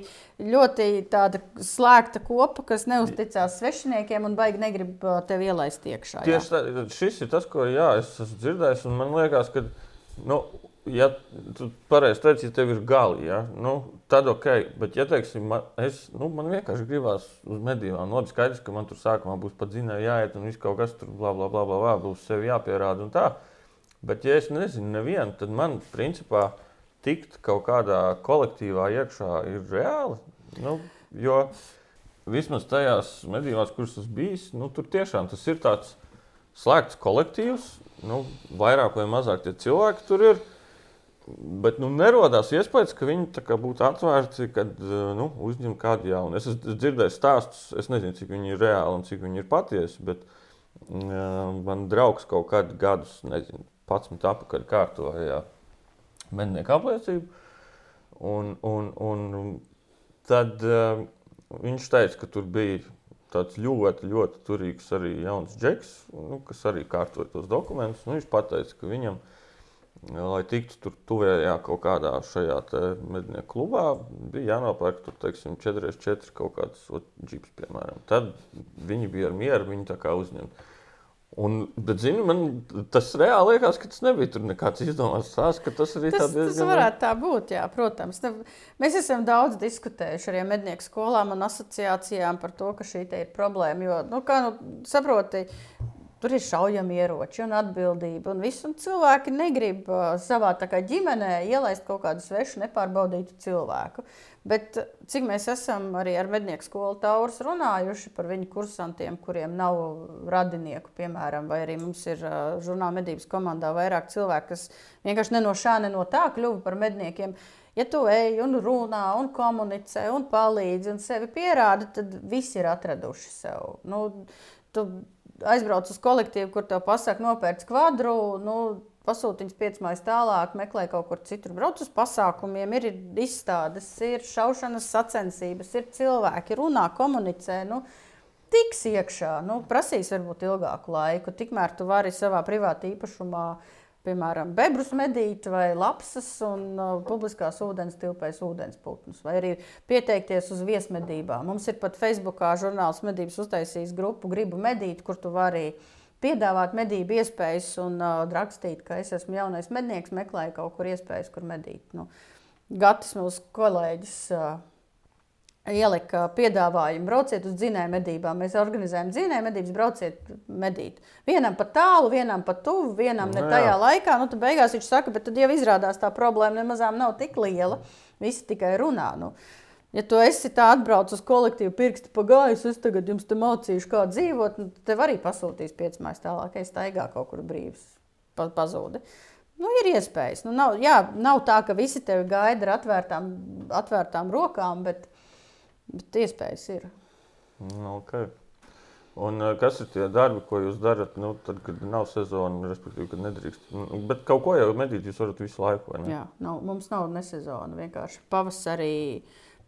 ļoti tāda slēgta kopa, kas neusticās svešiniekiem un baigi negrib uh, tevi ielaist iekšā. Jā. Tieši tā, šis ir tas, ko jā, es esmu dzirdējis, un man liekas, ka. Nu, ja tu pareizi teici, ja tev ir gali, ja? nu, tad ok. Bet, ja teiksim, man, es, nu, man vienkārši gribās uz medībām, nu, labi, skaidrs, ka man tur sākumā būs pat zinājumi jāiet, un viss kaut kas tur, bla, bla, bla, bla, bla būs sev jāpierāda un tā. Bet, ja es nezinu, nevienu, tad man, principā, tikt kaut kādā kolektīvā iekšā ir reāli. Nu, jo vismaz tajās medībās, kuras tas bijis, nu, tur tiešām tas ir tāds slēgts kolektīvs. Nu, vairāk vai mazāk tie cilvēki tur ir. Bet nu, nerodās iespējas, ka viņi būtu atvērti, kad nu, uzņem kādu jaunu. Es esmu dzirdējis stāstus, es nezinu, cik viņi ir reāli un cik viņi ir patiesi. Bet uh, man draugs kaut kādu gadus, nezinu, 11 apakaļ kārtoja mednieku apliecību. Un, un, un tad uh, viņš teica, ka tur bija tāds ļoti, ļoti turīgs arī jauns džeks, nu, kas arī kārtoja tos dokumentus. Nu, viņš teica, ka viņam ir lai tiktu tur tuvējā kaut kādā šajā mednieku klubā, bija jānopērk tur, teiksim, 4x4 kaut kāds džips, piemēram. Tad viņi bija ar mieru, viņi tā kā uzņemt. Un, bet, zini, man tas reāli liekas, ka tas nebija tur nekāds izdomāts stāsts, ka tas arī tas, diezgan... tas varētu tā būt, jā, protams. Ne, mēs esam daudz diskutējuši arī mednieku skolām un asociācijām par to, ka šī ir problēma. Jo, nu, kā nu, saproti, Tur ir šaujami ieroči un atbildība. Un visu, un cilvēki negrib uh, savā ģimenē ielaist kaut kādu svešu, nepārbaudītu cilvēku. Bet cik mēs esam arī ar mednieku skolu taurus runājuši par viņu kursantiem, kuriem nav radinieku, piemēram, vai arī mums ir uh, žurnāla medības komandā vairāk cilvēku, kas vienkārši ne no šā, ne no tā kļuva par medniekiem. Ja tu ej un runā, un komunicē, un palīdzi, un sevi pierādi, tad visi ir atraduši sev. Nu, tu, aizbrauc uz kolektīvu, kur te pasaka, nopērc kvadru. Nu, Pasūta viņas piecas mājas tālāk, meklē kaut kur citur, brauc uz pasākumiem, ir izstādes, ir šaušanas sacensības, ir cilvēki, runā, komunicē. Nu, tiks iekšā, nu, prasīs varbūt ilgāku laiku. Tikmēr tu vari savā privātā īpašumā uh, piemēram, bebrus medīt vai lapsas un uh, publiskās ūdens tilpēs ūdensputnus, vai arī pieteikties uz viesmedībām. Mums ir pat Facebookā žurnāls medības uztaisījis grupu Gribu medīt, kur tu vari piedāvāt medību iespējas un uh, rakstīt, ka es esmu jaunais mednieks, meklēju kaut kur iespējas, kur medīt. Nu, Gatis, mūsu kolēģis, uh, ielika piedāvājumu, brauciet uz dzinēju medībām. Mēs organizējam dzinēju medības, brauciet medīt. Vienam pat tālu, vienam pat tuvu, vienam ne nu tajā jā. laikā. Nu, tad beigās viņš saka, bet tad jau izrādās tā problēma nemazām nav tik liela. Visi tikai runā. Nu, Ja tu esi tā atbrauc uz kolektīvu pirkstu pagājus, es tagad jums te mācīšu, kā dzīvot, nu, tev arī pasūtīs piecas mājas tālāk, es staigā kaut kur brīvs, pa, pazūdi. Nu, ir iespējas. Nu, nav, jā, nav tā, ka visi tevi gaida ar atvērtām, atvērtām rokām, bet, bet iespējas ir. Nu, okay. Un, eh, kas ir tie darbi, ko jūs darat, nu, tad, kad nav sezona, respektīvi, kad nedrīkst? Nu, bet kaut ko jau medīt jūs varat visu laiku. Jā, nav, mums nav ne sezona. Vienkārši pavasarī,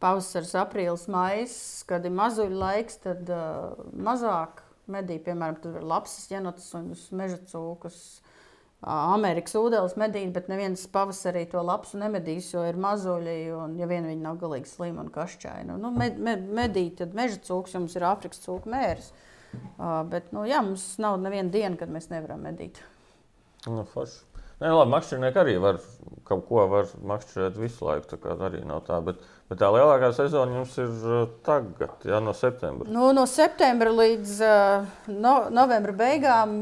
pavasaris, aprīlis, maijs, kad ir mazuļu laiks, tad uh, mazāk medī, piemēram, tur ir lapsas, jenotas un meža cūkas. Amerikas ūdens medīt, bet neviens pavasarī to lapsu nemedīs, jo ir mazuļi, un ja vien viņi nav galīgi slimi un kašķaini. Nu, med, med, medīt, tad meža cūks jums ir Āfrikas cūku mērs. Uh, bet nu, jā, mums nav neviena diena, kad mēs nevaram medīt. Nu, forši. Nē, labi, makšķernieki arī var kaut ko makšķerēt visu laiku. Tā arī nav tā. Bet, bet tā lielākā sezona jums ir tagad, jā, no septembra. Nu, no septembra līdz uh, no, novembra beigām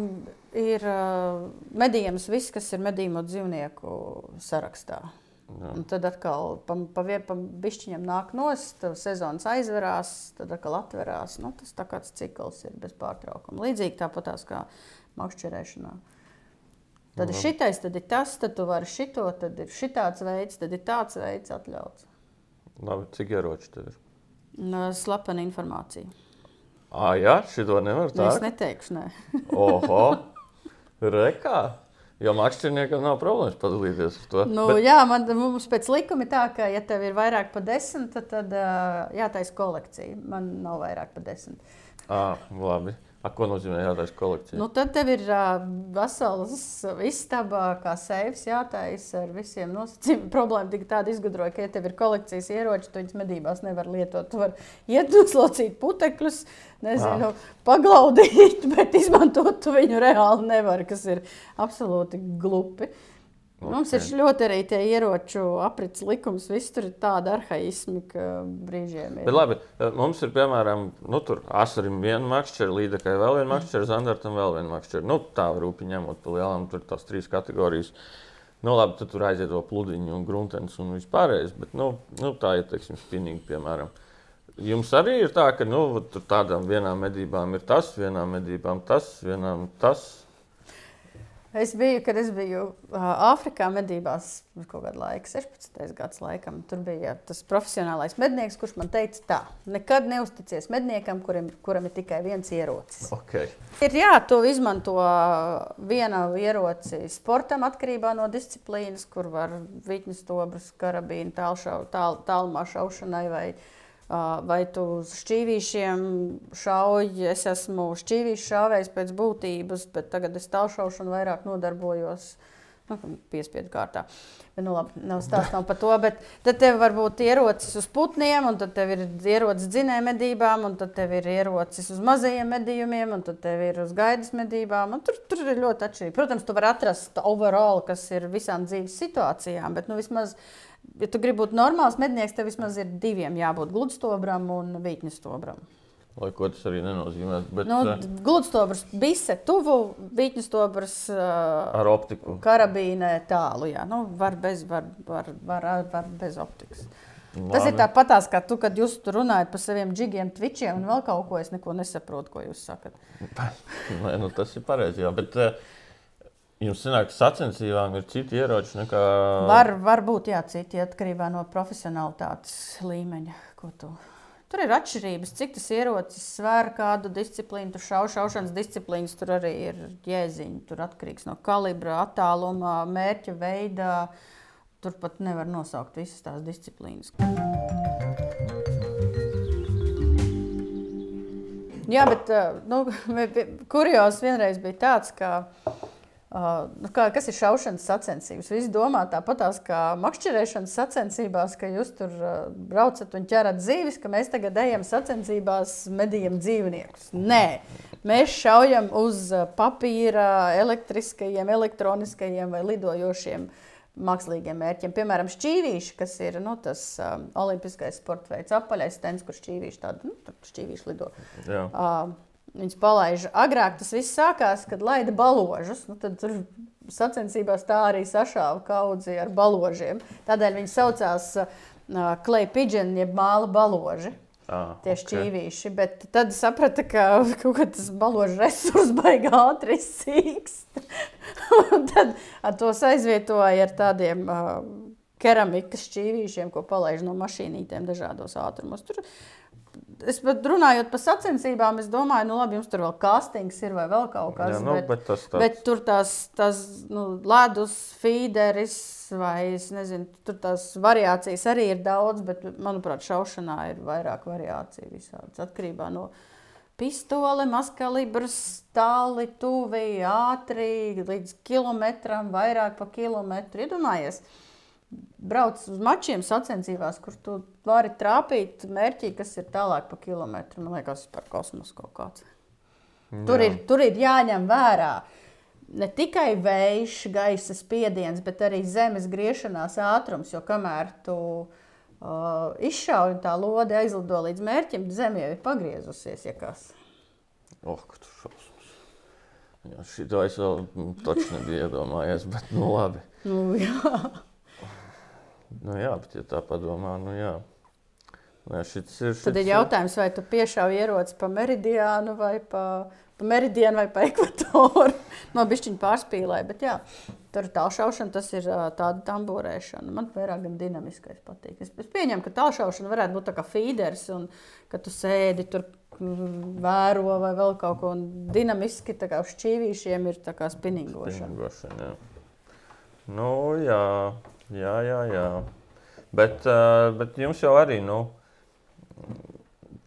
ir uh, medījums viss, kas ir medījumu dzīvnieku sarakstā. Tad atkal pa, pa, pa nāk nost, sezonas aizverās, tad atkal atverās. Nu, tas tā kāds cikls ir bez pārtraukuma. Līdzīgi tāpatās kā makšķerēšanā. Tad ir šitais, tad ir tas, tad tu vari šito, tad ir šitāds veids, tad ir tāds veids atļauts. Labi, cik ieroči tev ir? Slepena informācija. Ah, jā, šito nevar tā. Es neteikšu, nē. Oho! Rekā. Jo makšķerniekam nav problēmas padalīties ar to. Nu, bet... Jā, man, mums pēc likuma ir tā, ka, ja tev ir vairāk par desmit, tad, tad jātaisa kolekcija. Man nav vairāk par desmit. Ah, labi. A, ko nozīmē jātaisa kolekcija? Nu, tad tev ir uh, vesels istaba, kā seifs jātaisa ar visiem nosacījumiem. Problēma tikai tāda izgudroja, ka, ja tev ir kolekcijas ieroči, tu viņus medībās nevar lietot. Tu vari iet uzlocīt putekļus, nezinu, ah. paglaudīt, bet izmantot tu viņu reāli nevar, kas ir absolūti glupi. Uh, Okay. Mums ir ļoti arī tie ieroču aprits likums, viss tur ir tāda arhaismi, ka brīžiem ir. Bet labi, mums ir piemēram, nu tur asarim viena makšķera, līdekai vēl viena makšķera, zandartam vēl viena makšķera. Nu tā rūpi ņemot pa lielām, tur tās trīs kategorijas. Nu labi, tad tur aiziet to pludiņu un gruntens un vispārējais, bet nu, nu tā ir, teiksim, spinīgi, piemēram. Jums arī ir tā, ka nu, tādām vienām medībām ir tas, vienām medībām tas, vienām tas. Es biju, kad es biju Āfrikā medībās, kaut kādā laikā, 16. gadsimta laikam. Tur bija tas profesionālais mednieks, kurš man teica, tā, nekad neusticies medniekam, kuram, kuram ir tikai viens ierocis. Okay. Ir jā, tu izmanto vienu ieroci sportam, atkarībā no disciplīnas, kur var vitņu stobrus, karabīnu, tālšau, tāl, šaušanai vai ne vai tu uz šķīvīšiem šauji. Es esmu šķīvīšu šāvējs pēc būtības, bet tagad es tālšaušanu vairāk nodarbojos. Nu, piespiedu kārtā. Bet, nu, labi, nav stāstām par to. Bet tad tev var būt ierocis uz putniem, un tad tev ir ierocis dzinēja medībām, un tad tev ir ierocis uz mazajiem medījumiem, un tad tev ir uz gaidas medībām. Tur, tur ir ļoti atšķirīgi. Protams, tu vari atrast overall, kas ir visām dzīves situācijām, bet nu, vismaz ja tu gribi būt normāls mednieks, tev vismaz ir diviem jābūt gludstobram un vītņastobram. Lai ko tas arī nenozīmē. Bet, nu, uh, gludstobrs bise tuvu, vītņastobrs uh, ar optiku. Karabīnē tālu, jā. Nu, var, bez, var, var, var, var bez optikas. Labi. Tas ir tāpatās, kā tu, kad jūs tur runājat par saviem džigiem, twitchiem un vēl kaut ko, es neko nesaprotu, ko jūs sakat. Nē, nu, tas ir pareizi, jā, bet uh, Jums sanāk, ka sacensībām ir citi ieroči nekā. Var, var būt, jā, citi atkarībā no profesionālitātes līmeņa. Tu... Tur ir atšķirības, cik tas ierocis svēr kādu disciplīnu, tur šau, šaušanas disciplīnas, tur arī ir jēziņi. Tur atkarīgs no kalibra, attāluma, mērķa veida. Tur pat nevar nosaukt visas tās disciplīnas. Jā, bet nu, kurjos vienreiz bija tāds, ka Uh, nu kā, kas ir šaušanas sacensības? Visi domā tāpatās kā makšķerēšanas sacensībās, ka jūs tur uh, braucat un ķerat zīves, ka mēs tagad ejam sacensībās, medījam dzīvniekus. Nē, mēs šaujam uz papīra, elektriskajiem, elektroniskajiem vai lidojošiem mākslīgiem mērķiem. Piemēram, šķīvīši, kas ir nu, tas um, olimpiskais sporta veids, apaļais stends, kur šķīvīši tādu nu, šķīvīši lido. Jā. Uh, Viņus palaiž. Agrāk tas viss sākās, kad laida baložus. Nu, tad tur sacensībās tā arī sašāva kaudzi ar baložiem. Tādēļ viņi saucās klei pigeon, jeb māla baloži. Ah, Tie ok. šķīvīši, bet tad saprata, ka kaut kā tas balāžas resurs baigā ātri sīkst. Tad tos aizvietoja ar tādiem uh, keramikas šķīvīšiem, ko palaiž no mašīnītēm dažādos ātrumos. Tur, es pat runājot par sacensībām, es domāju, nu labi, jums tur vēl kastings ir vai vēl kaut kas Jā, nu, bet, bet tas tāds- bet tur tās, tās nu, ledus, feederis vai es nezinu, tur tās variācijas arī ir daudz, bet manuprāt, šaušanā ir vairāk variāciju visādas atkarībā no pistole, mazkalibrs, tāli, tuvi, ātri, līdz kilometram, vairāk pa kilometru. Iedomājies, brauc uz mačiem sacensībās, kur tu vari trāpīt mērķī, kas ir tālāk pa kilometru. Man liekas, tas ir par kosmosu kaut kāds. Tur Jā. ir, tur ir jāņem vērā ne tikai vējš, gaisa spiediens, bet arī zemes griešanās ātrums. Jo kamēr tu uh, izšauji un tā lode aizlido līdz mērķim, zeme jau ir pagriezusies. Ja kas. Oh, tu šausmas. Jā, šito es vēl taču nebiju iedomājies, bet nu labi. Nu, jā. Nu jā, bet ja tā padomā, nu jā. Nē, šits ir, Tad ir šits jautājums, vai tu piešāvi ieroci pa meridiānu vai pa, pa meridiānu vai pa ekvatoru. No bišķiņa pārspīlēja, bet jā, tur tālšaušana tas ir tāda tamborēšana. Man vairāk gan dinamiskais patīk. Es, es pieņemu, ka tālšaušana varētu būt tā kā feeders un ka tu sēdi tur mm, vēro vai vēl kaut ko. Un dinamiski tā kā uz šķīvīšiem ir tā kā spinningošana. Spinningošana, jā. Nu, jā, jā, jā. jā. Bet, uh, bet jums jau arī, nu,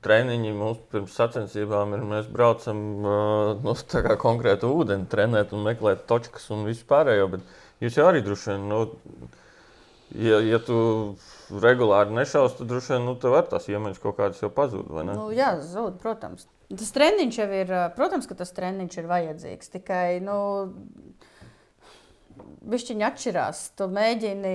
treniņi mums pirms sacensībām ir, mēs braucam uh, nu, konkrētu ūdeni, trenēt un meklēt točkas un visu pārējo, bet jūs jau arī droši vien, nu, ja, ja tu regulāri nešaus, tad droši vien, nu, tev var tās iemaņas kaut kādas jau pazūd? Nu, jā, zūd, protams. Tas treniņš jau ir, ā, protams, ka tas treniņš ir vajadzīgs. Tikai, nu, Višķiņa atšķirās. Tu mēģini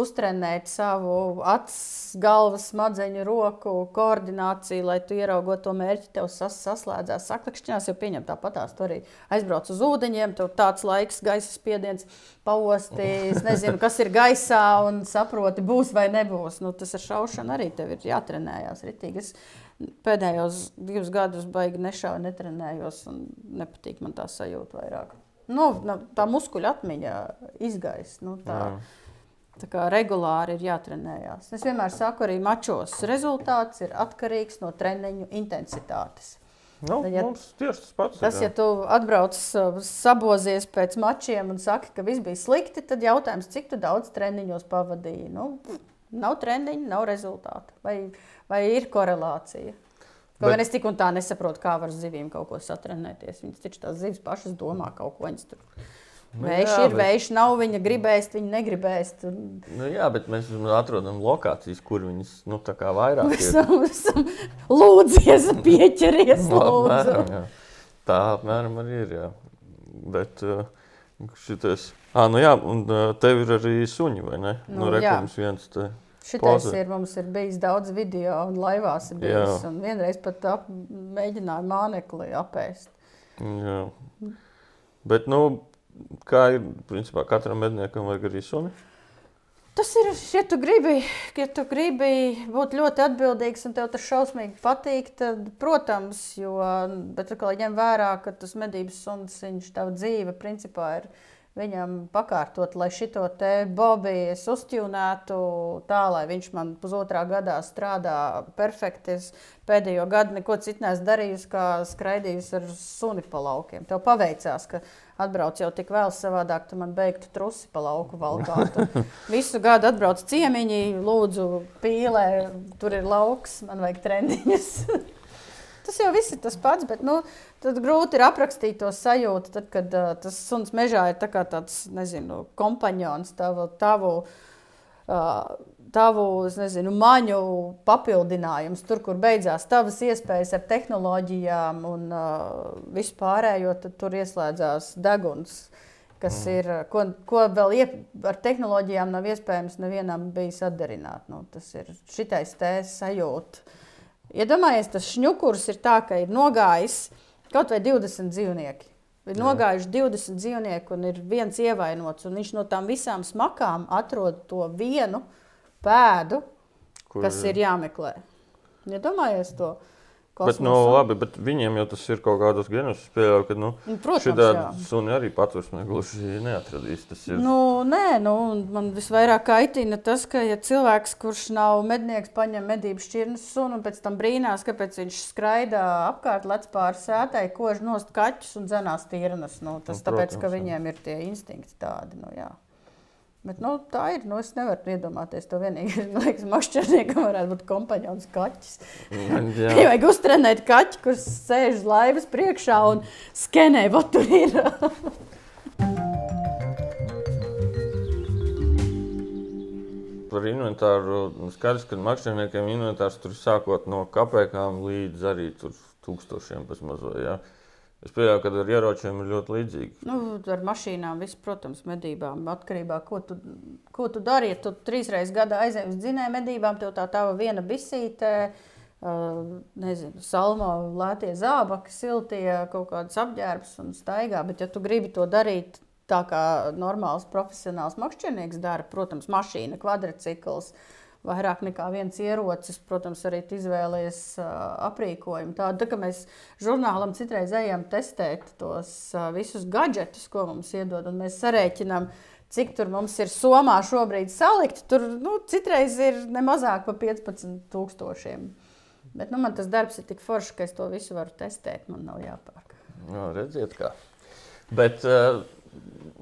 uztrenēt savu acu, galvas, smadzeņu, roku koordināciju, lai tu ieraugot to mērķi, tev sas, saslēdzās. Saktakšķinās jau pieņem tāpatās. Tu arī aizbrauc uz ūdeņiem, tev tāds laiks, gaisa spiediens, pausti, es nezinu, kas ir gaisā un saproti, būs vai nebūs. Nu, tas ar šaušanu arī tev ir jātrenējās ritīgi. Es pēdējos divus gadus baigi nešauju, netrenējos un nepatīk man tā sajūta vairāk. Nu, tā muskuļu atmiņa izgaisa. Nu, tā, tā kā regulāri ir jātrenējās. Es vienmēr saku, arī mačos rezultāts ir atkarīgs no treniņu intensitātes. Nu, ja- mums tieši tas pats. Tas, ir, ja tu atbrauc sabozies pēc mačiem un saki, ka viss bija slikti, tad jautājums, cik daudz treniņos pavadīji. Nu, nav treniņu, nav rezultātu. Vai, vai ir korelācija? Kaut gan es tik un tā nesaprotu, kā var zivīm kaut ko satrenēties. Viņas taču tās zivis pašas domā kaut ko. Viņas tur Nu vējš jā, ir, bet- vējš nav, viņa gribēs, viņa negribēs. Tur Nu, jā, bet mēs atrodam lokācijas, kur viņas nu, tā kā vairāk ir. esam, esam lūdzies, pieķeries. Nu, Lūdzu. apmēram. Tā apmēram arī ir. Jā. Bet uh, šitais. Ah, nu jā, un uh, tev ir arī suņi, vai ne? Nu, Nu. Rekums viens te. Šitais ir, mums ir bijis daudz video, un laivās ir bijis. Jā. Un vienreiz pat ap, mēģināja mānekli apēst. Jā. Bet, nu, kā ir, principā, katram medniekam vajag arī suni. Tas ir, ja tu gribi, ja tu gribi būt ļoti atbildīgs un tev tas šausmīgi patīk, tad, protams, jo, bet atkal ņem vērā, ka tas medības suns, viņš tavu dzīve, principā, ir viņam pakārtot, lai šito te Bobiju es uztjūnētu tā, lai viņš man pusotrā gadā strādā perfekti. Es pēdējo gadu neko citu neesmu darījusi, kā skraidījusi ar suni pa laukiem. Tev paveicās, ka atbrauc jau tik vēl savādāk, tu man beigtu trusi pa lauku valkātu. Visu gadu atbrauc ciemiņi, lūdzu, pīlē, tur ir lauks, man vajag trendiņus. Tas jau viss ir tas pats, bet nu, grūti ir aprakstīt to sajūtu, tad, kad uh, tas suns mežā ir tā tāds, nezinu, kompanions, tavu, tavu, uh, tavu nezinu, maņu papildinājums, tur, kur beidzās tavas iespējas ar tehnoloģijām un uh, vispārējo, tad tur ieslēdzās deguns. Kas mm. ir, ko, ko vēl iep, ar tehnoloģijām nav iespējams nevienam bijis atdarināt. Nu, tas ir šitais te sajūta. Iedomājieties, tas šņukurs ir tā, ka ir nogājis kaut vai 20 dzīvnieki. Ir nogājuši 20 dzīvnieki, un ir viens ievainots. un Viņš no tām visām smakām atrod to vienu pēdu, kur... kas ir jāmeklē. Iedomājies ja to. Bet, nu, labi, bet viņiem jau tas ir kaut kādos genos. Es pieļauju, ka nu, nu šādi suni arī patvērsmē gluži neatradīs. Ir... Nu, nē, nu, man visvairāk kaitina tas, ka ja cilvēks, kurš nav mednieks, paņem medību šķirnes sunu un pēc tam brīnās, kāpēc viņš skraida apkārt, lec pāri sētai, kož nost kaķus un dzenās tīrnas. Nu, tas nu, protams, tāpēc, ka viņiem ir tie instinkti tādi. Nu, jā. Bet, nu, tā ir. Nu, es nevaru iedomāties to vienīgi. Man liekas, makšķerniekam varētu būt kompanions kaķis. Viņam vajag uztrenēt kaķi, kurš sēž laivas priekšā un skenē, vai tur ir. Par inventāru nu, skaidrs, ka makšķerniekiem inventārs tur sākot no kapekām līdz arī tūkstošiem pēc mazliet. Ja? Es pieņemu, ka ar ieročiem ir ļoti līdzīgi. Nu, ar mašīnām, viss, protams, medībām. Atkarībā no tā, ko tu, ko tu dari. Ja tu trīs reizes gadā aizej uz dzinēju medībām, tev tā tā viena bisīte, uh, nezinu, salmo, lētie zābaki, siltie, kaut kādas apģērbs un staigā. Bet, ja tu gribi to darīt tā, kā normāls profesionāls makšķernieks dara, protams, mašīna, kvadrcikls. Uh, vairāk nekā viens ierocis, protams, arī izvēlējies uh, aprīkojumu. Tādu, tā, ka mēs žurnālam citreiz ejam testēt tos uh, visus gadgetus, ko mums iedod, un mēs sarēķinām, cik tur mums ir somā šobrīd salikt. Tur nu, citreiz ir ne mazāk par 15,000. Bet nu, man tas darbs ir tik foršs, ka es to visu varu testēt. Man nav jāpērk. Jā, redziet, kā. Bet, uh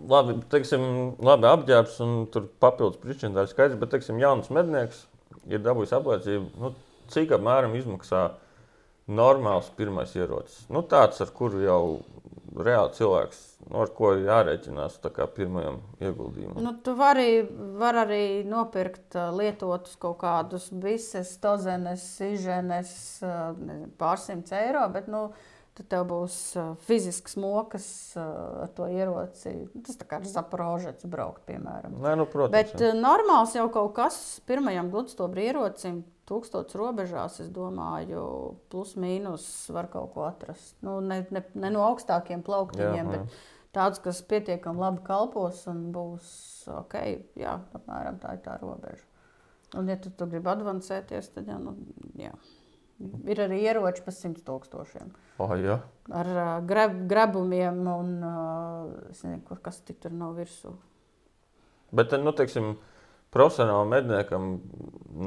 labi, teiksim, labi apģērbs un tur papildus priekšņdāļu skaidrs, bet, teiksim, jauns mednieks ir dabūjis apliecību, nu, cik apmēram izmaksā normāls pirmais ierocis. Nu, tāds, ar kuru jau reāli cilvēks, nu, ar ko jārēķinās pirmajam ieguldījumam. Nu, tu vari, var arī nopirkt lietotus kaut kādus bises, tozenes, iženes, pārsimts eiro, bet, nu, tad tev būs fizisks mokas ar to ieroci. Tas tā kā ar zaporožets braukt, piemēram. Nē, nu, protams, Bet jā. normāls jau kaut kas pirmajam gludstobra ierocim. Tūkstotis robežās, es domāju, plus mīnus var kaut ko atrast. Nu, ne, ne, ne no augstākiem plauktiņiem, jā, jā. bet tāds, kas pietiekami labi kalpos un būs ok. Jā, apmēram tā ir tā robeža. Un, ja tu, tu gribi advancēties, tad jā, nu, jā. Ir arī ieroči par 100 tūkstošiem. Oh, ja. Ar uh, greb, grebumiem un uh, nezinu, kas tur nav virsū. Bet, nu, teiksim, profesionālam medniekam,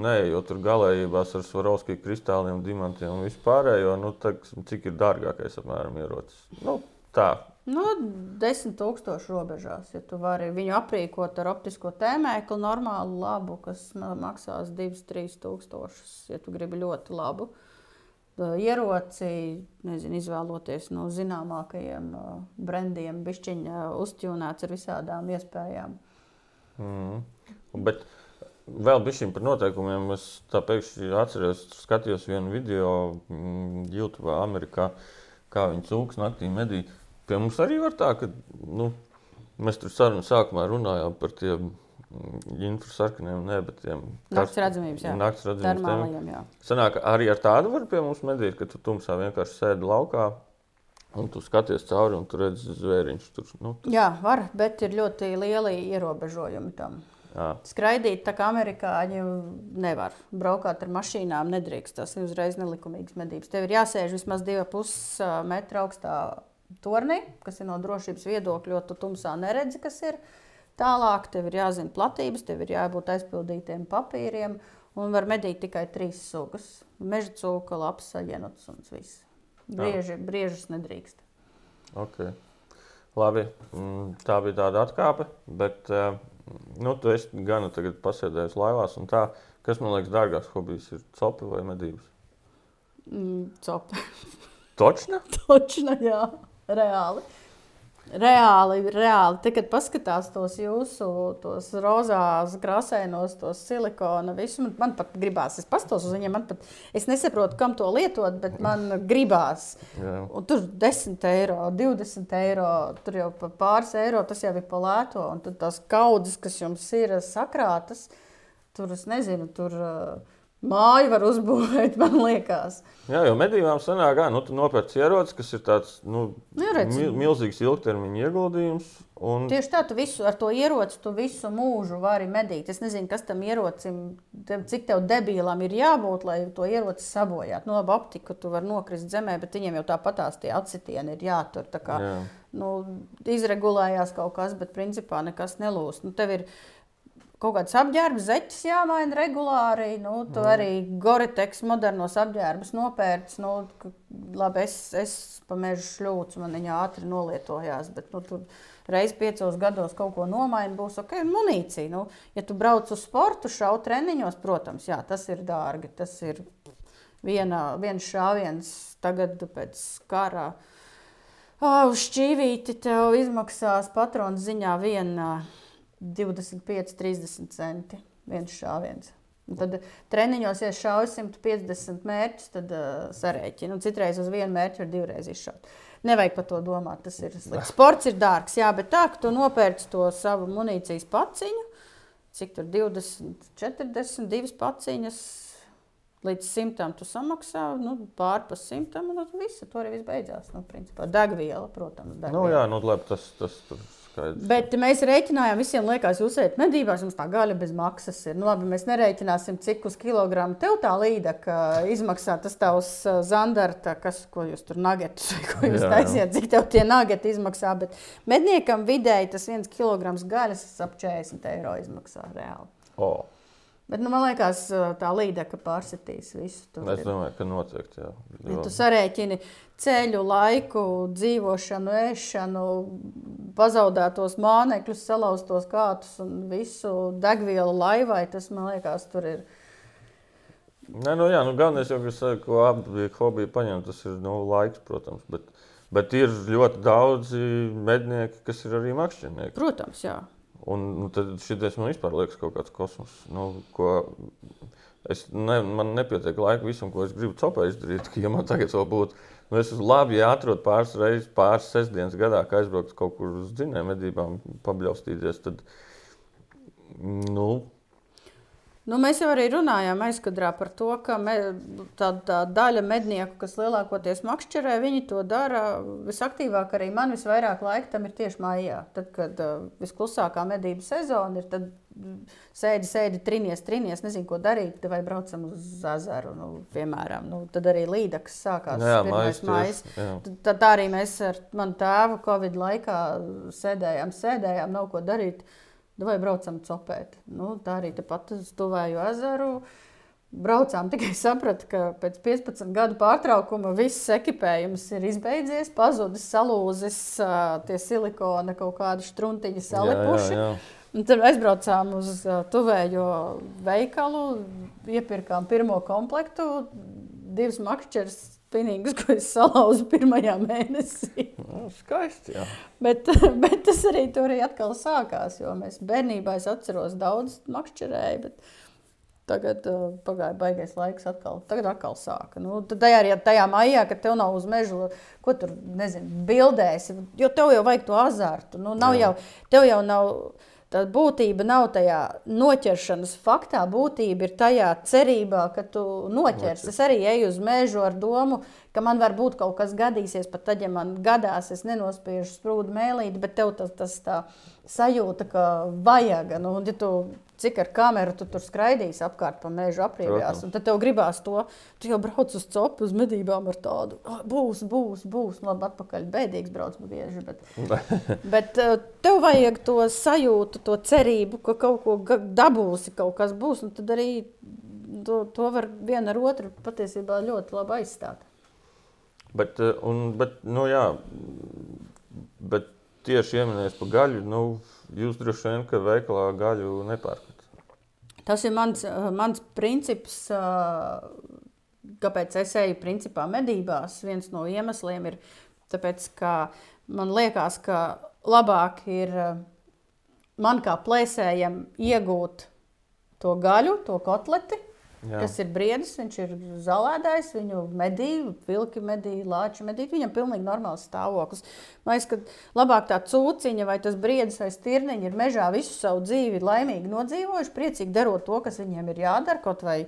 neejot tur galējībās ar svarovskiju kristāliem, dimantiem un vispārējo, nu, teiksim, cik ir dārgākais apmēram ierocis. Nu, tā, Nu, desmit tūkstoši robežās. Ja tu vari viņu aprīkot ar optisko tēmēklu, normālu labu, kas maksās 2-3 tūkstošus, ja tu gribi ļoti labu ieroci, nezinu, izvēloties no zināmākajiem brendiem, bišķiņa uzķūnēts ar visādām iespējām. Mm. Bet vēl bišķiņ par noteikumiem. Es tā pēkšņi atceros, skatījos vienu video mm, YouTube Amerikā, kā viņi cūks naktī medīja Pie mums arī var tā, ka nu, mēs tur sarunas sākumā runājām par tiem infrasarkaniem, ne, bet tiem naktas redzamības, jā. Naktas redzamības jā. Sanāk, arī ar tādu var pie mums medīt, ka tu tumsā vienkārši sēdi laukā. Un tu skaties cauri, un tu redzi zvēriņš. Tur, nu, tas... Jā, var, bet ir ļoti lieli ierobežojumi tam. Jā. Skraidīt tā kā amerikāņi nevar. Braukāt ar mašīnām nedrīkst. Tas ir uzreiz nelikumīgas medības. Tev ir jāsēž vismaz 2,5 metra augstā torni, kas ir no drošības viedokļa, jo tu tumsā neredzi, kas ir. Tālāk tev ir jāzina platības, tev ir jābūt aizpildītiem papīriem, un var medīt tikai trīs sugas - meža cūka, lapsa, jenots un viss. Brieži, briežus nedrīkst. Okay. Labi, mm, tā bija tāda atkāpe, bet eh, nu, tu esi gan pasēdējis laivās. Tā, kas man liekas, dārgāks hobijs ir copi vai medības? Mm, copi. Točna? Točna, jā reāli. Reāli, reāli. Tad, kad paskatās tos jūsu tos rozās, krāsainos, tos silikona, visu, man, man pat gribās. Es pastos uz viņiem, man pat, es nesaprotu, kam to lietot, bet man gribās. Tur 10 eiro, 20 eiro, tur jau pāris eiro, tas jau ir pa lēto. Un tad tās kaudzes, kas jums ir sakrātas, tur es nezinu, tur. Uh, māju var uzbūvēt, man liekas. Jā, jo medībām sanāk, ka nu, tu nopērci ieroci, kas ir tāds nu, Nu, mil, milzīgs ilgtermiņa ieguldījums. Un, Tieši tā, tu visu, ar to ieroci tu visu mūžu vari medīt. Es nezinu, kas tam ierocim, tev, cik tev debīlam ir jābūt, lai to ieroci sabojātu. No labi, optiku tu vari nokrist zemē, bet viņiem jau tāpatās tie atsitieni ir jātur. Kā, Jā. nu, izregulējās kaut kas, bet principā nekas nelūst. Nu, tev ir kaut kāds apģērbs, zeķis jāmaina regulāri. Nu, tu mm. arī Goriteks modernos apģērbus nopērci. Nu, labi, es, es pa mežu šļūcu, man viņa ātri nolietojās. Bet, nu, tu reiz piecos gados kaut ko nomaini, būs ok, munīcija. Nu, ja tu brauc uz sportu, šaubu treniņos, protams, jā, tas ir dārgi. Tas ir viena, viens šāviens tagad pēc kara. Uz šķīvīti tev izmaksās patronu ziņā viena 25, 30 centi. Viens šāviens. Un Tad treniņos, ja šauj 150 mērķus, tad uh, sarēķina. Un Citreiz uz vienu mērķu var divreiz izšaut. Nevajag par to domāt. Tas ir slikti. Sports ir dārgs, jā, bet tā, ka tu nopērci to savu munīcijas paciņu, cik tur 20, 40, divas paciņas. Līdz simtam tu samaksā, nu, pārpas simtam, un tad viss, tur arī viss beidzās. Nu, principā, degviela, protams, degviela. nu, jā, nu, labi, tas, tas tur skaidrs. Bet mēs rēķinājām, visiem liekas, jūs ejat medībās, jums tā gaļa bez maksas ir. Nu, labi, mēs nerēķināsim, cik uz kilogramu tev tā līdaka izmaksā tas tavs ā, zandarta, kas, ko jūs tur nagetus, ko jūs taisiet, cik tev tie nageti izmaksā. Bet medniekam vidēji tas viens kilograms gaļas ap 40 eiro izmaksā reāli. O, Bet, nu, man liekas, tā līdaka pārsitīs visu. tur es ir. domāju, ka noteikti. Jā, Ja tu sarēķini ceļu laiku, dzīvošanu, ēšanu, pazaudētos mānekļus, salauztos kātus un visu degvielu laivai, tas man liekas, tur ir. Nē, nu, jā, nu, galvenais jau, eh, ko abi hobiji paņem, tas ir nu, laiks, protams. Bet, bet ir ļoti daudzi mednieki, kas ir arī makšķernieki. Protams, jā. Un nu, šis man vispār liekas kaut kāds kosmos. Nu, ko es ne, man nepietiek laika visam, ko es gribu copā izdarīt. Ja man tagad vēl būtu, nu, es labi, ja atrod pāris reizes, pāris sestdienas gadā, kā aizbraukt kaut kur uz dzinēju medībām, pabļaustīties, tad, nu, Nu, mēs jau arī runājām aizkadrā par to, ka me, tā, tā daļa mednieku, kas lielākoties makšķerē, viņi to dara visaktīvāk. Arī man visvairāk laika tam ir tieši mājā. Tad, kad uh, visklusākā medību sezona ir, tad mm, sēdi, sēdi, trinies, trinies, nezinu, ko darīt, vai braucam uz ezeru, nu, piemēram. Nu, tad arī līdaks sākās. nu jā, pirmais mājas. Tad, tā arī mēs ar manu tēvu Covid laikā sēdējām, sēdējām, nav ko darīt. Vai braucam copēt? Nu, tā arī tepat uz tuvēju ezeru. Braucām tikai sapratu, ka pēc 15 gadu pārtraukuma viss ekipējums ir izbeidzies, pazudis, salūzis, tie silikona kaut kādi struntiņi salipuši. Jā, jā, Un tad aizbraucām uz tuvējo veikalu, iepirkām pirmo komplektu, divas makšķeres spinīgas, ko es salauzu pirmajā mēnesī. jā. Nu, skaisti. Jā. Bet, bet tas arī tur arī atkal sākās, jo mēs bērnībā es atceros daudz makšķerēju, bet tagad uh, pagāja baigais laiks atkal. Tagad atkal sāka. Nu, tad tajā, arī tajā maijā, kad tev nav uz mežu, ko tur, nezinu, bildēsi, jo tev jau vajag to azartu. Nu, nav Jā. jau, tev jau nav. Tā būtība nav tajā noķeršanas faktā. Būtība ir tajā cerībā, ka tu noķersi. Es arī eju uz mežu ar domu, ka man var būt kaut kas gadīsies. Pat tad, ja man gadās, es nenospiežu sprūdu mēlīti, bet tev tas, tas tā sajūta, ka vajag. Nu, ja tu, cik ar kameru tu tur skraidīsi apkārt pa mežu apriebjās, un tad tev gribās to, tu jau brauc uz copu, uz medībām ar tādu. "Ah, Būs, būs, būs. Nu, Labi, atpakaļ bēdīgs brauc bieži. Bet... Bet uh, tev vajag to sajūtu, to cerību, ka kaut ko dabūsi, kaut kas būs. un Tad arī to, to var viena ar otru patiesībā ļoti labi aizstāt. Bet, eh, un, bet, nu, jā, bet tieši ieminējot par gaļu, nu, jūs droši vien, ka veikalā gaļu nepērkat. Tas ir mans, uh, mans princips, uh, kāpēc es eju principā medībās. Viens no iemesliem ir tāpēc, ka man liekas, ka labāk ir uh, man kā plēsējam iegūt to gaļu, to kotleti, Jā. kas ir briedis, viņš ir zālēdājs, viņu medīja, vilki medīja, lāči medīja. Viņam ir pilnīgi normāls stāvoklis. Man liekas, ka labāk tā cūciņa vai tas briedis vai stirniņa ir mežā visu savu dzīvi laimīgi nodzīvojuši, priecīgi darot to, kas viņiem ir jādara. Kaut vai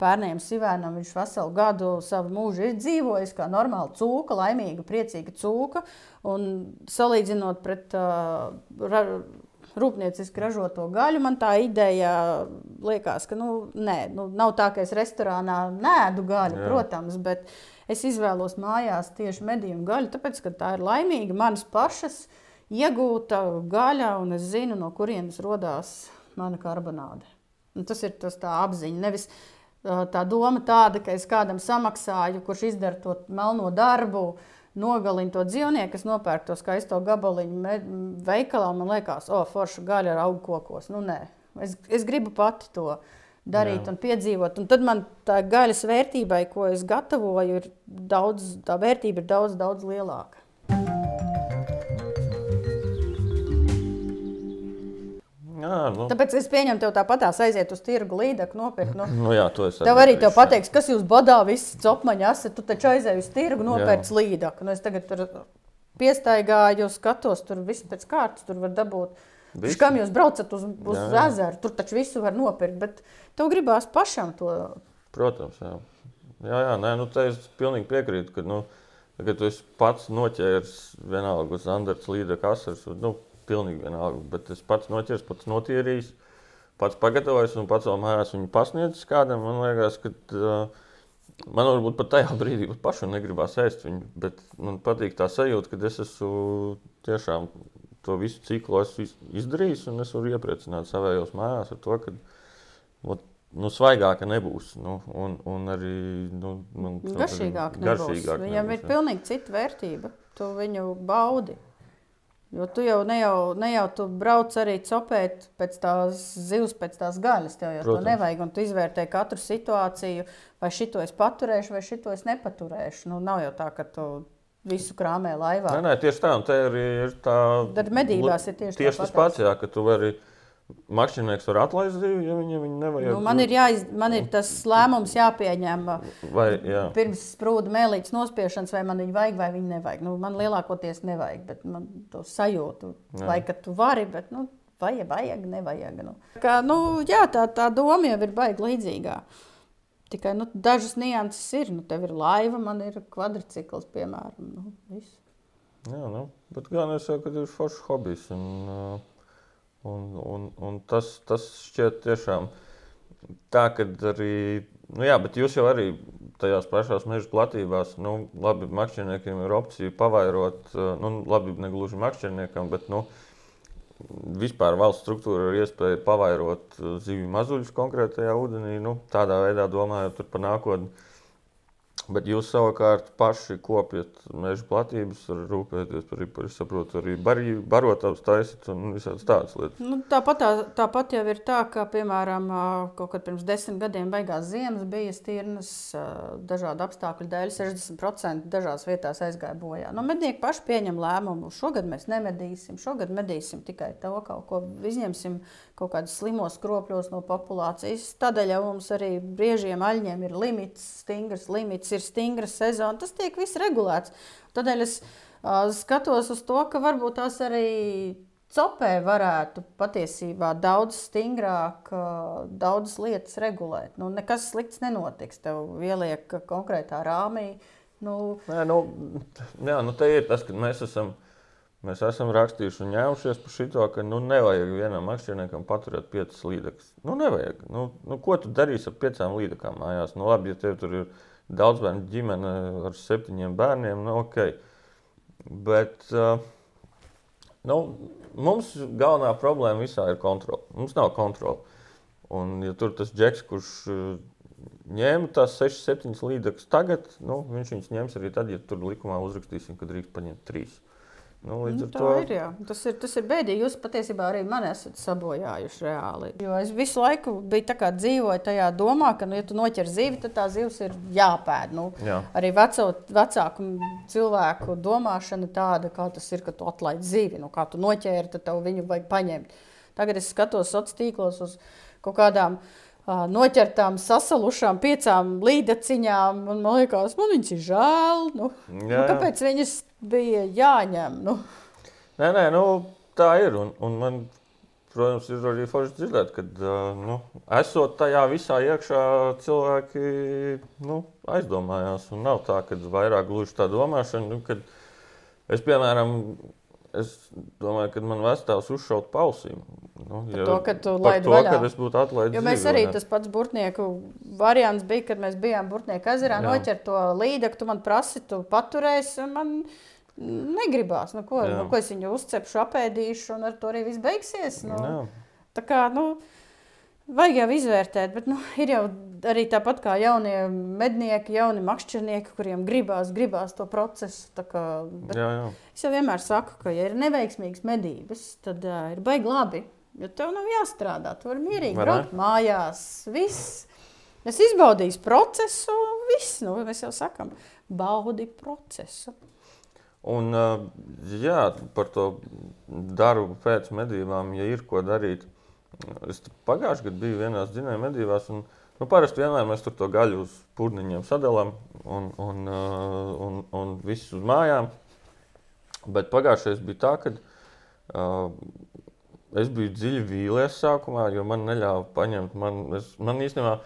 pērniem sivēnam. Viņš veselu gadu savu mūžu ir dzīvojis kā normāla cūka, laimīga, priecīga cūka. Un salīdzinot pret uh, rūpnieciski ražoto gaļu, man tā ideja liekas, ka nu, nē, nu, nav tā, ka es restorānā nēdu gaļu, Jā. protams, bet es izvēlos mājās tieši medījumu gaļu, tāpēc, ka tā ir laimīga manas pašas iegūta gaļa, un es zinu, no kurienes radās mana karbonāde. Un tas ir tas apziņa. Nevis tā doma tāda, ka es kādam samaksāju, kurš izdara to melno darbu, nogalina to dzīvnieku, kas nopērk to skaisto gabaliņu veikalā. Man liekas, o, forša gaļa ar augu kokos. Nu, nē, es, es gribu pati to darīt Jā. un piedzīvot. Un tad man tā gaļas vērtībai, ko es gatavoju, ir daudz, tā vērtība ir daudz, daudz lielāka. Jā, nu. Tāpēc es pieņemu, tev tāpatās aiziet uz tirgu līdzekļu, nopirkt. Nu. Nu, jā, to es. Tev arī tev pateiks, kas jūs badā, visi copmaņi esat. Tu taču aizēji uz tirgu, nopirkt līdzekļu. Nu, es tagad tur piestaigāju, skatos, tur viss pēc kārtas, tur var dabūt. Visu? Kam jūs braucat uz, uz jā, jā. ezeru? Tur taču visu var nopirkt, bet tev gribās pašam to. Protams, jā. Jā, jā, nē, nu, es pilnīgi piekrītu, ka, nu, kad tu pats noķēries vienalga uz Andrēs līdzekļu asaras, nu, pilnīgi vienalga. Bet es pats noķers, pats notīrījis, pats pagatavojis un pats vēl mājās viņu pasniedzis kādam. Man liekas, ka uh, man varbūt pat tajā brīdī pat pašam negribās ēst viņu. Bet man patīk tā sajūta, ka es esmu tiešām to visu ciklu izdarījis un es varu iepriecināt savējos mājās ar to, ka ot, nu, svaigāka nebūs. Nu, un, un arī nu, nu, garšīgāk nebūs. Garšīgāk Viņam nebūs, ir pilnīgi cita vērtība. Tu viņu baudi. Jo tu jau ne jau, ne jau tu brauc arī copēt pēc tās zivs, pēc tās gaļas. Tev jau Protams. to nevajag. Un tu izvērtē katru situāciju, vai šito es paturēšu, vai šito es nepaturēšu. Nu, nav jau tā, ka tu visu krāmē laivā. Nē, nē tieši tā. Un te arī ir tā. Tad medībās ir tieši, tieši tas pats, jā, ka tu vari. Makšķernieks var atlaist zivi, ja viņam viņa nevajag. Nu, man, ir jāiz, man ir tas lēmums jāpieņem vai, jā. pirms sprūda mēlītes nospiešanas, vai man viņu vajag vai viņu nevajag. Nu, man lielākoties nevajag, bet man to sajūtu, jā. vai ka tu vari, bet nu, vajag, vajag, nevajag. Nu. Kā, nu, jā, tā, tā doma jau ir baigta līdzīgā. Tikai nu, dažas nianses ir. Nu, tev ir laiva, man ir kvadrcikls, piemēram. Nu, visu. jā, nu, bet gan es jau, kad ir foršs hobijs. Un, uh... Un, un, un tas, tas šķiet tiešām tā, ka arī. Nu jā, bet jūs jau arī tajās pašās meža platībās, nu, labi, makšķerniekiem ir opcija pavairot, nu, labi, ne gluži makšķerniekam, bet, nu, vispār valsts struktūra ir iespēja pavairot zivju mazuļus konkrētajā ūdenī, nu, tādā veidā domājot par nākotni. Bet jūs savukārt paši kopjat meža platības, rūpēties par, par saprotu, arī barotavas taisīt un visādas tādas lietas. Nu, tāpat, tā, tāpat jau ir tā, ka, piemēram, kaut kad pirms desmit gadiem beigās ziemas bija stirnas dažādu apstākļu dēļ, 60% dažās vietās aizgāja bojā. Nu, mednieki paši pieņem lēmumu, šogad mēs nemedīsim, šogad medīsim tikai to kaut ko, izņemsim kaut kādus slimos skropļos no populācijas. Tādēļ jau mums arī briežiem aļņiem ir limits, stingrs limits, ir stingra sezona. Tas tiek viss regulēts. Tādēļ es uh, skatos uz to, ka varbūt tās arī Copē varētu patiesībā daudz stingrāk, daudzas lietas regulēt. Nu, nekas slikts nenotiks. Tev ieliek konkrētā rāmī. Nu... Nē, nu, jā, nu te ir tas, ka mēs esam Mēs esam rakstījuši un ņēmušies par šo, ka nu, nevajag vienam makšķerniekam paturēt piecas līdzekļus. Nu, nevajag. Nu, nu, ko tu darīsi ar piecām līdzekļām mājās? Nu, labi, ja tev tur ir daudz bērnu ģimene ar septiņiem bērniem, nu, ok. Bet uh, nu, mums galvenā problēma visā ir kontrole. Mums nav kontrole. Un, ja tur tas džeks, kurš uh, ņēma tās 6, 7 līdzekļus tagad, nu, viņš viņus ņems arī tad, ja tur likumā uzrakstīsim, ka drīkst paņemt 3. Nu, nu, tā to... ir. Jā. Tas ir, tas ir bēdīgi. Jūs patiesībā arī mani esat sabojājuši reāli. Jo es visu laiku biju dzīvoju tajā domā, ka, nu, ja tu noķer zivi, tad tā zivs ir jāpēd. Nu, jā. Arī veco, vecāku cilvēku domāšana tāda, kā tas ir, ka tu atlaidi zivi. Nu, kā tu noķēri, tad tev viņu vajag paņemt. Tagad es skatos sociālos tīklos uz kaut kādām noķertām, sasalušām piecām līdaciņām. Man liekas, man viņas ir žēl. Nu, jā, jā. Nu, kāpēc viņas bija jāņem. Nu. Nē, nē, nu, tā ir. Un, un man protams, ir arī forši dzirdēt, ka, nu, esot tajā visā iekšā, cilvēki nu, aizdomājās. Un nav tā, ka vairāk gluži tā domāšana, nu, kad es, piemēram, es domāju, ka man vecāks uzšaut pausīm. Nu, ja, to, ka tu laidi to, vaļā. Es būtu atlaidis. Jo mēs arī tas pats burtnieku variants bija, kad mēs bijām burtnieku ezerā, noķert to līdektu, tu man prasi, tu paturēsi. Man negribās. Nu, ko, nu, ko es viņu uzcepšu, apēdīšu, un ar to arī viss beigsies. Nu, Jā. tā kā, nu, vajag jau izvērtēt, bet nu, ir jau arī tāpat kā jaunie mednieki, jauni makšķernieki, kuriem gribās, gribās to procesu. Kā, jā, jā. Es jau vienmēr saku, ka, ja ir neveiksmīgas medības, tad uh, ir baigi labi. Jo tev nav jāstrādā, tu vari mierīgi braukt mājās. Viss. Es izbaudīju procesu, viss, nu, mēs jau sakām, baudi procesu. Un, jā, par to darbu pēc medībām, ja ir ko darīt. Es pagājušajā gadā biju vienā dzinēju medībās, un nu, parasti vienmēr mēs tur to gaļu uz pūniņiem sadalām un, un, un, un visus uz mājām. Bet pagājušajā bija tā, ka uh, es biju dziļi vīlies sākumā, jo man neļāva paņemt. Man, es, man īstenībā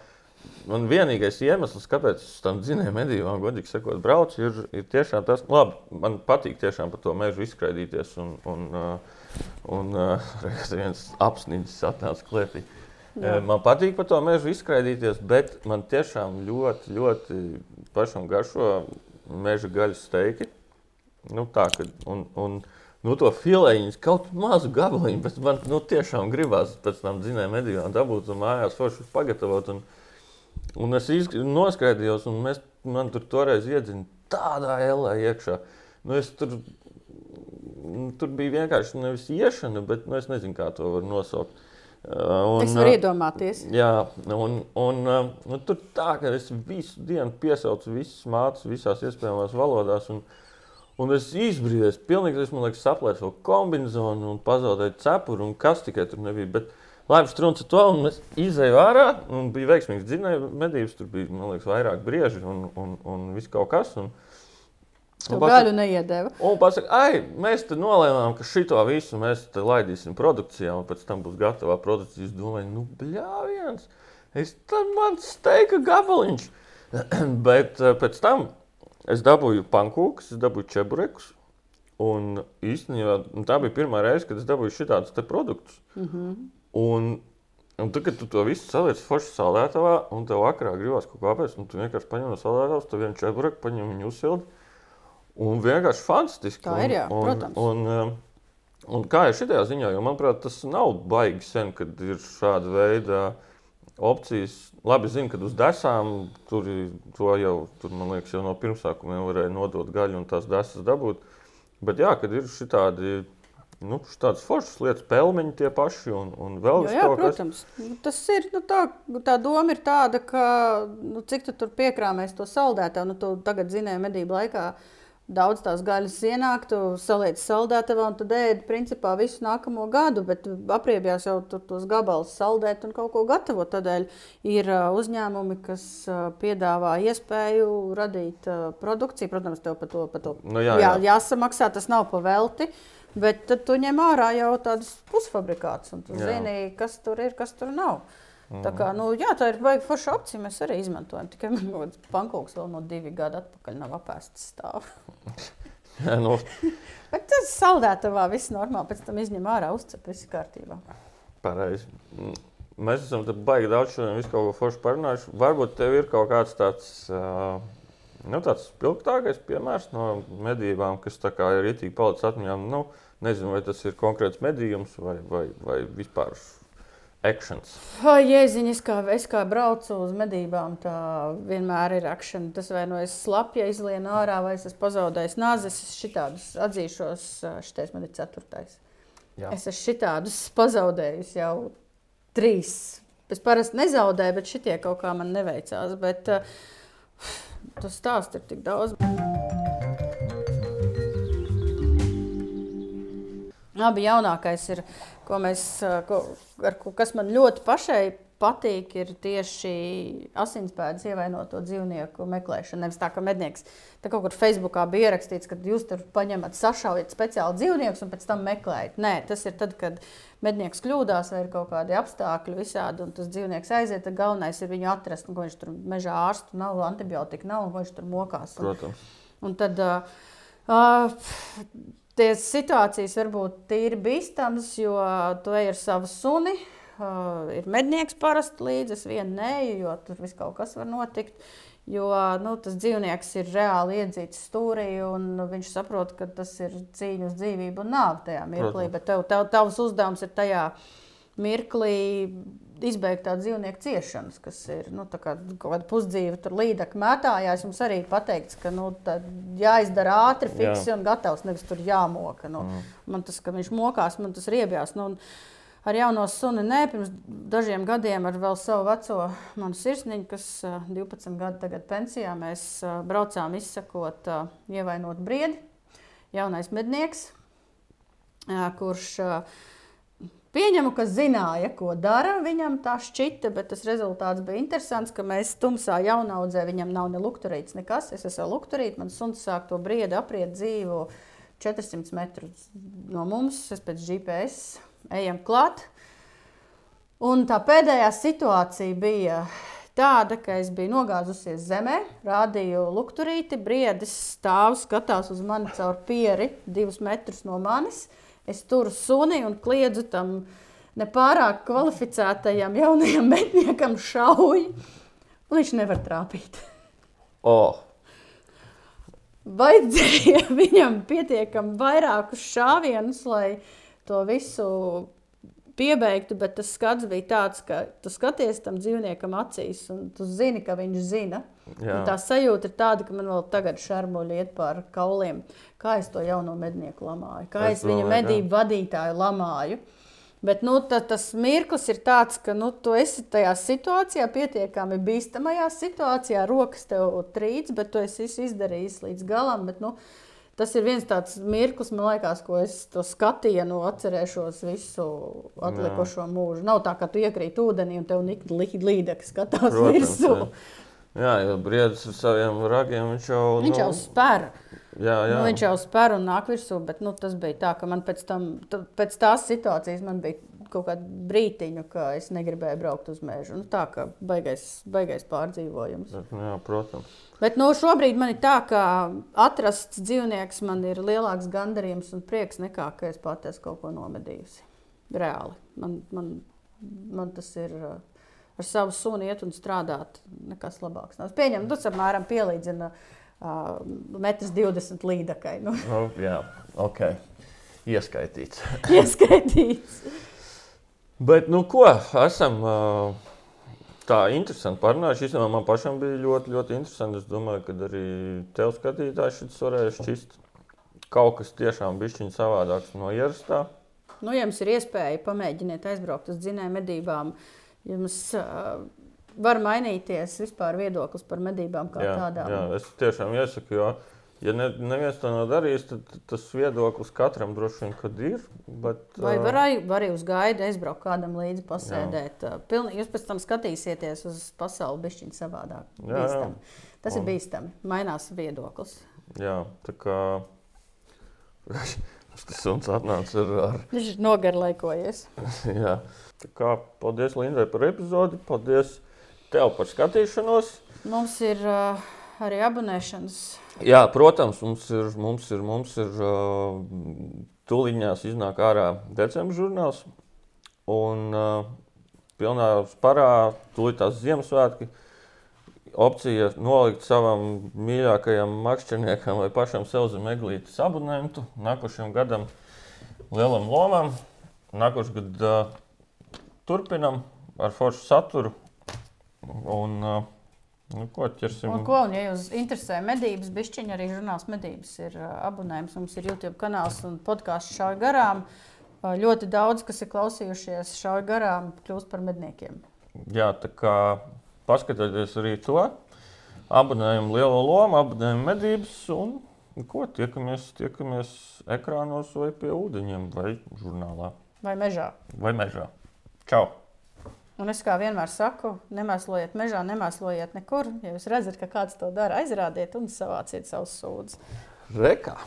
Man vienīgais iemesls, kāpēc es tam dzinēju medībām, godīgi sakot, braucu, ir, ir tiešām tas, labi, man patīk tiešām par to mežu izskraidīties. Un, un, uh, un uh, viens apsnīdis atnāca klēpī. Jā. Man patīk par to mežu izskraidīties, bet man tiešām ļoti, ļoti pašam garšo meža gaļas steiki. Nu, tā, kad, un, un, nu, to filējiņu, kaut mazu gabaliņu, bet man nu, tiešām gribās pēc tam dzinēju medībām dabūt un mājās forši pagatavot. Un, Un es noskaidrojos, un mēs, man tur toreiz iedzina tādā ellē iekšā. Nu, tur, tur bija vienkārši nevis iešana, bet nu, es nezinu, kā to var nosaukt. Uh, un, es varu iedomāties. Jā, un, un, un, un tur tā, ka es visu dienu piesaucu visas mācības, visās iespējamās valodās. Un, un es izbrīdēju, pilnīgi, es, man liekas, saplēsu vēl kombināciju un pazaudēju cepuri, un kas tikai tur nebija. Bet, Labi, strūns ar to, un mēs izējām ārā. Bija veiksmīgs dzinēju medības, tur bija, man liekas, vairāk brieži un, un, un viss kaut kas. Un, Tu gaļu neiedēvi. Un pasaka, ai, mēs te nolēmām, ka šito visu mēs laidīsim produkcijā, un pēc tam būs gatavā produkcija. Es domāju, nu, bļāviens, es tam man steika gabaliņš. Bet uh, pēc tam es dabūju pankūkus, es dabūju čeburekus. Un īstenībā tā bija pirmā reize, kad es dabūju šādus produktus. Mm -hmm. Un, un tad, kad tu to visu saliec forši saldētavā, un tev vakarā gribās kaut ko apēst, un tu vienkārši paņem no saldētavas, tu vienu čebureku paņem viņu uzsildi. Un vienkārši fantastiski. Tā ir, jā, un, protams. Un, un, un kā ir šajā ziņā, jo manuprāt, tas nav baigi sen, kad ir šāda veida opcijas. Labi, zinu, ka uz desām tur, jau, tur, liekas, jau no pirmsākumiem varēja nodot gaļu un tās desas dabūt. Bet jā, kad ir šitādi nu, tādas foršas lietas, pelmeņi tie paši un, un vēl jā, jā, kaut protams. kas. Nu, tas ir, nu, tā, tā doma ir tāda, ka nu, cik tu tur piekrāmēs to saldētāju, nu, tu tagad zinēji medību laikā. Daudz tās gaļas ienāk, tu saliec saldētavā un tad ēd principā visu nākamo gadu, bet apriebjās jau tur tos gabalus saldēt un kaut ko gatavot. Tādēļ ir uzņēmumi, kas piedāvā iespēju radīt produkciju. Protams, tev par to, par to nu, jā, jā. Jā, jāsamaksā, tas nav pa velti. Uh, Bet tad tu ņem ārā jau tādas pusfabrikātus, un tu jā. zini, kas tur ir, kas tur nav. Mm. Tā, kā, nu, jā, tā ir baigta forša opcija. Mēs arī izmantojam. Tikai kāds pankūks vēl no divi gadi atpakaļ nav apēsts stāv. jā, nu. Bet tas saldētavā viss normāli. Pēc tam izņem ārā, uzcep, viss kārtībā. Pareizi. Mēs esam baigi daudz šodien visu kaut ko foršu parunājuši. Varbūt tev ir kaut kāds tāds. Uh, Nu, tāds spilgtākais piemērs no medībām, kas ir itī palicis atmiņā. Nu, Nezinu, vai tas ir konkrēts medījums vai, vai, vai vispār akcents. Jēziņ, es kā, es kā braucu uz medībām, tā vienmēr ir akcents. Tas vai nu es slapja izlienu ārā, vai es esmu pazaudējis nāzes. Es šitādus atzīšos, šitais man ir ceturtais. Jā. Es esmu šitādus pazaudējis jau trīs. Es parasti nezaudēju, bet šitie kaut kā man neveicās. Bet, uh, tas stāsts ir tik daudz. Abi jaunākais ir, ko mēs, ko, ar, kas man ļoti pašai patīk, ir tieši asinspēdas ievainoto dzīvnieku meklēšana. Nevis tā, ka mednieks tā kaut kur Facebookā bija ierakstīts, ka jūs tur paņemat, sašaujat speciāli dzīvniekus un pēc tam meklējat. Nē, tas ir tad, kad mednieks kļūdās vai ir kaut kādi apstākļi visādi, un tas dzīvnieks aiziet. Tad galvenais ir viņu atrast, ko viņš tur mežā ārstu nav, antibiotika nav, un viņš tur mokās. Un, Protams. Un tad, uh, uh, Tie situācijas var būt tīri bīstamas, jo tu ej ar savu suni, Uh, ir mednieks parasti līdzi, es vienu nē, jo tur viss kaut kas var notikt. Jo nu, tas dzīvnieks ir reāli iedzīts stūrī, un viņš saprot, ka tas ir cīņa uz dzīvību un nāvi tajā mirklī. Bet tev, tev, tavs uzdevums ir tajā mirklī izbeigt tā dzīvnieku ciešanas, kas ir nu, kā, kaut kāda pusdzīve, tur līdaka mētājās. Jums arī pateikts, ka nu, jāizdara ātri, fiksi Jā. un gatavs, nevis tur jāmoka. Nu, mm. Man tas, ka viņš mokās, man tas riebjās. Nu, ar jauno sunu. Nē, pirms dažiem gadiem ar vēl savu veco manu sirsniņu, kas 12 gadu tagad pensijā, mēs braucām izsakot ievainot briedi. Jaunais mednieks, kurš pieņemu, ka zināja, ko dara. Viņam tā šķita, bet tas rezultāts bija interesants, ka mēs tumsā jaunaudzē, viņam nav ne lukturīts, nekas. Es esmu lukturīts, man suns sāk to briedi apriet dzīvu 400 metrus no mums, es pēc GPS ejam klāt. Un tā pēdējā situācija bija tāda, ka es biju nogāzusies zemē, rādīju lukturīti, briedis stāv, skatās uz mani caur pieri, divus metrus no manis. Es turu suni un kliedzu tam nepārāk kvalificētajam jaunajam medniekam šauju, un viņš nevar trāpīt. Oh. Vajadzēja viņam pietiekami vairākus šāvienus, lai to visu piebeigtu, bet tas skats bija tāds, ka tu skaties tam dzīvniekam acīs, un tu zini, ka viņš zina. Tā sajūta ir tāda, ka man vēl tagad šarmuļi iet pār kauliem. Kā es to jauno mednieku lamāju, kā es, es viņa medību vadītāju lamāju. Bet nu, ta, tas mirklis ir tāds, ka nu, tu esi tajā situācijā, pietiekami bīstamajā situācijā, rokas tev trīc, bet tu esi izdarījis līdz galam. Bet, nu, Tas ir viens tāds mirklis, man liekas, ko es to skatienu atcerēšos visu atlikušo mūžu. Nav tā, ka tu iekrīt ūdenī un tev līdekļi skatās Protams, virsū. Jā. jā, jo briedis ar saviem ragiem viņš jau, viņš nu, jau spēr. Jā, jā. Nu, viņš jau spēr un nāk virsū, bet nu, tas bija tā, ka man pēc, tam, pēc tās situācijas man bija kaut kādu brītiņu, ka es negribēju braukt uz mežu. Nu, tā kā baigais, baigais pārdzīvojums. Nu jā, protams. Bet nu, šobrīd man ir tā, ka atrasts dzīvnieks man ir lielāks gandarījums un prieks nekā, ka es pati esmu kaut ko nomedījusi. Reāli. Man, man, man tas ir uh, ar savu sunu iet un strādāt. Nekas labāks nav. Es pieņemu, tas apmēram pielīdzina uh, metrs 20 līdakai. Nu. Nu, jā, ok. Ieskaitīts. Ieskaitīts. Bet, nu, ko esam. Uh Tā interesanti parunājuši. Īstenībā man pašam bija ļoti, ļoti interesanti. Es domāju, ka arī tev skatītājs šis varēja šķist kaut kas tiešām bišķiņ savādāks no ierastā. Nu, ja jums ir iespēja pamēģiniet aizbraukt uz dzinēju medībām, jums uh, var mainīties vispār viedoklis par medībām kā jā, tādām. Jā, es tiešām iesaku, jo Ja ne, neviens to nav darījis, tad tas viedoklis katram droši vien ir. Bet, Vai var arī, uz gaidu aizbraukt kādam līdzi pasēdēt? Pilni, jūs pēc tam skatīsieties uz pasauli bišķiņu savādāk. Jā, jā. Tas Un, ir bīstami. Mainās viedoklis. Jā, tā kā tas suns atnāca ar. ar... Viņš ir nogarlaikojies. jā, tā kā paldies Lindai par epizodi. Paldies tev par skatīšanos. Mums ir uh, arī abonēšanas Jā, protams, mums ir, mums ir, mums ir uh, tūlīņās iznāk ārā decembris žurnāls. Un uh, pilnā sparā tūlīt tās Ziemassvētki. Opcija nolikt savam mīļākajam makšķerniekam vai pašam sev zem eglītes abonementu nākošajam gadam lielam lomam. Nākošais gads uh, turpinam ar foršu saturu. Un, uh, Nu, ko ķersim? Un, ko, un, ja jūs interesē medības, bišķiņa arī žurnāls medības ir abonējums. Mums ir YouTube kanāls un podkāsts šauj garām. Ļoti daudz, kas ir klausījušies šauj garām, kļūst par medniekiem. Jā, tā kā paskatieties arī to. Abonējam lielo lomu, abonējam medības un ko tiekamies, tiekamies ekrānos vai pie ūdeņiem vai žurnālā. Vai mežā. Vai mežā. Čau! Un es kā vienmēr saku, nemēslojiet mežā, nemēslojiet nekur. Ja jūs redzat, ka kāds to dara, aizrādiet un savāciet savus sūdzes. Rekā.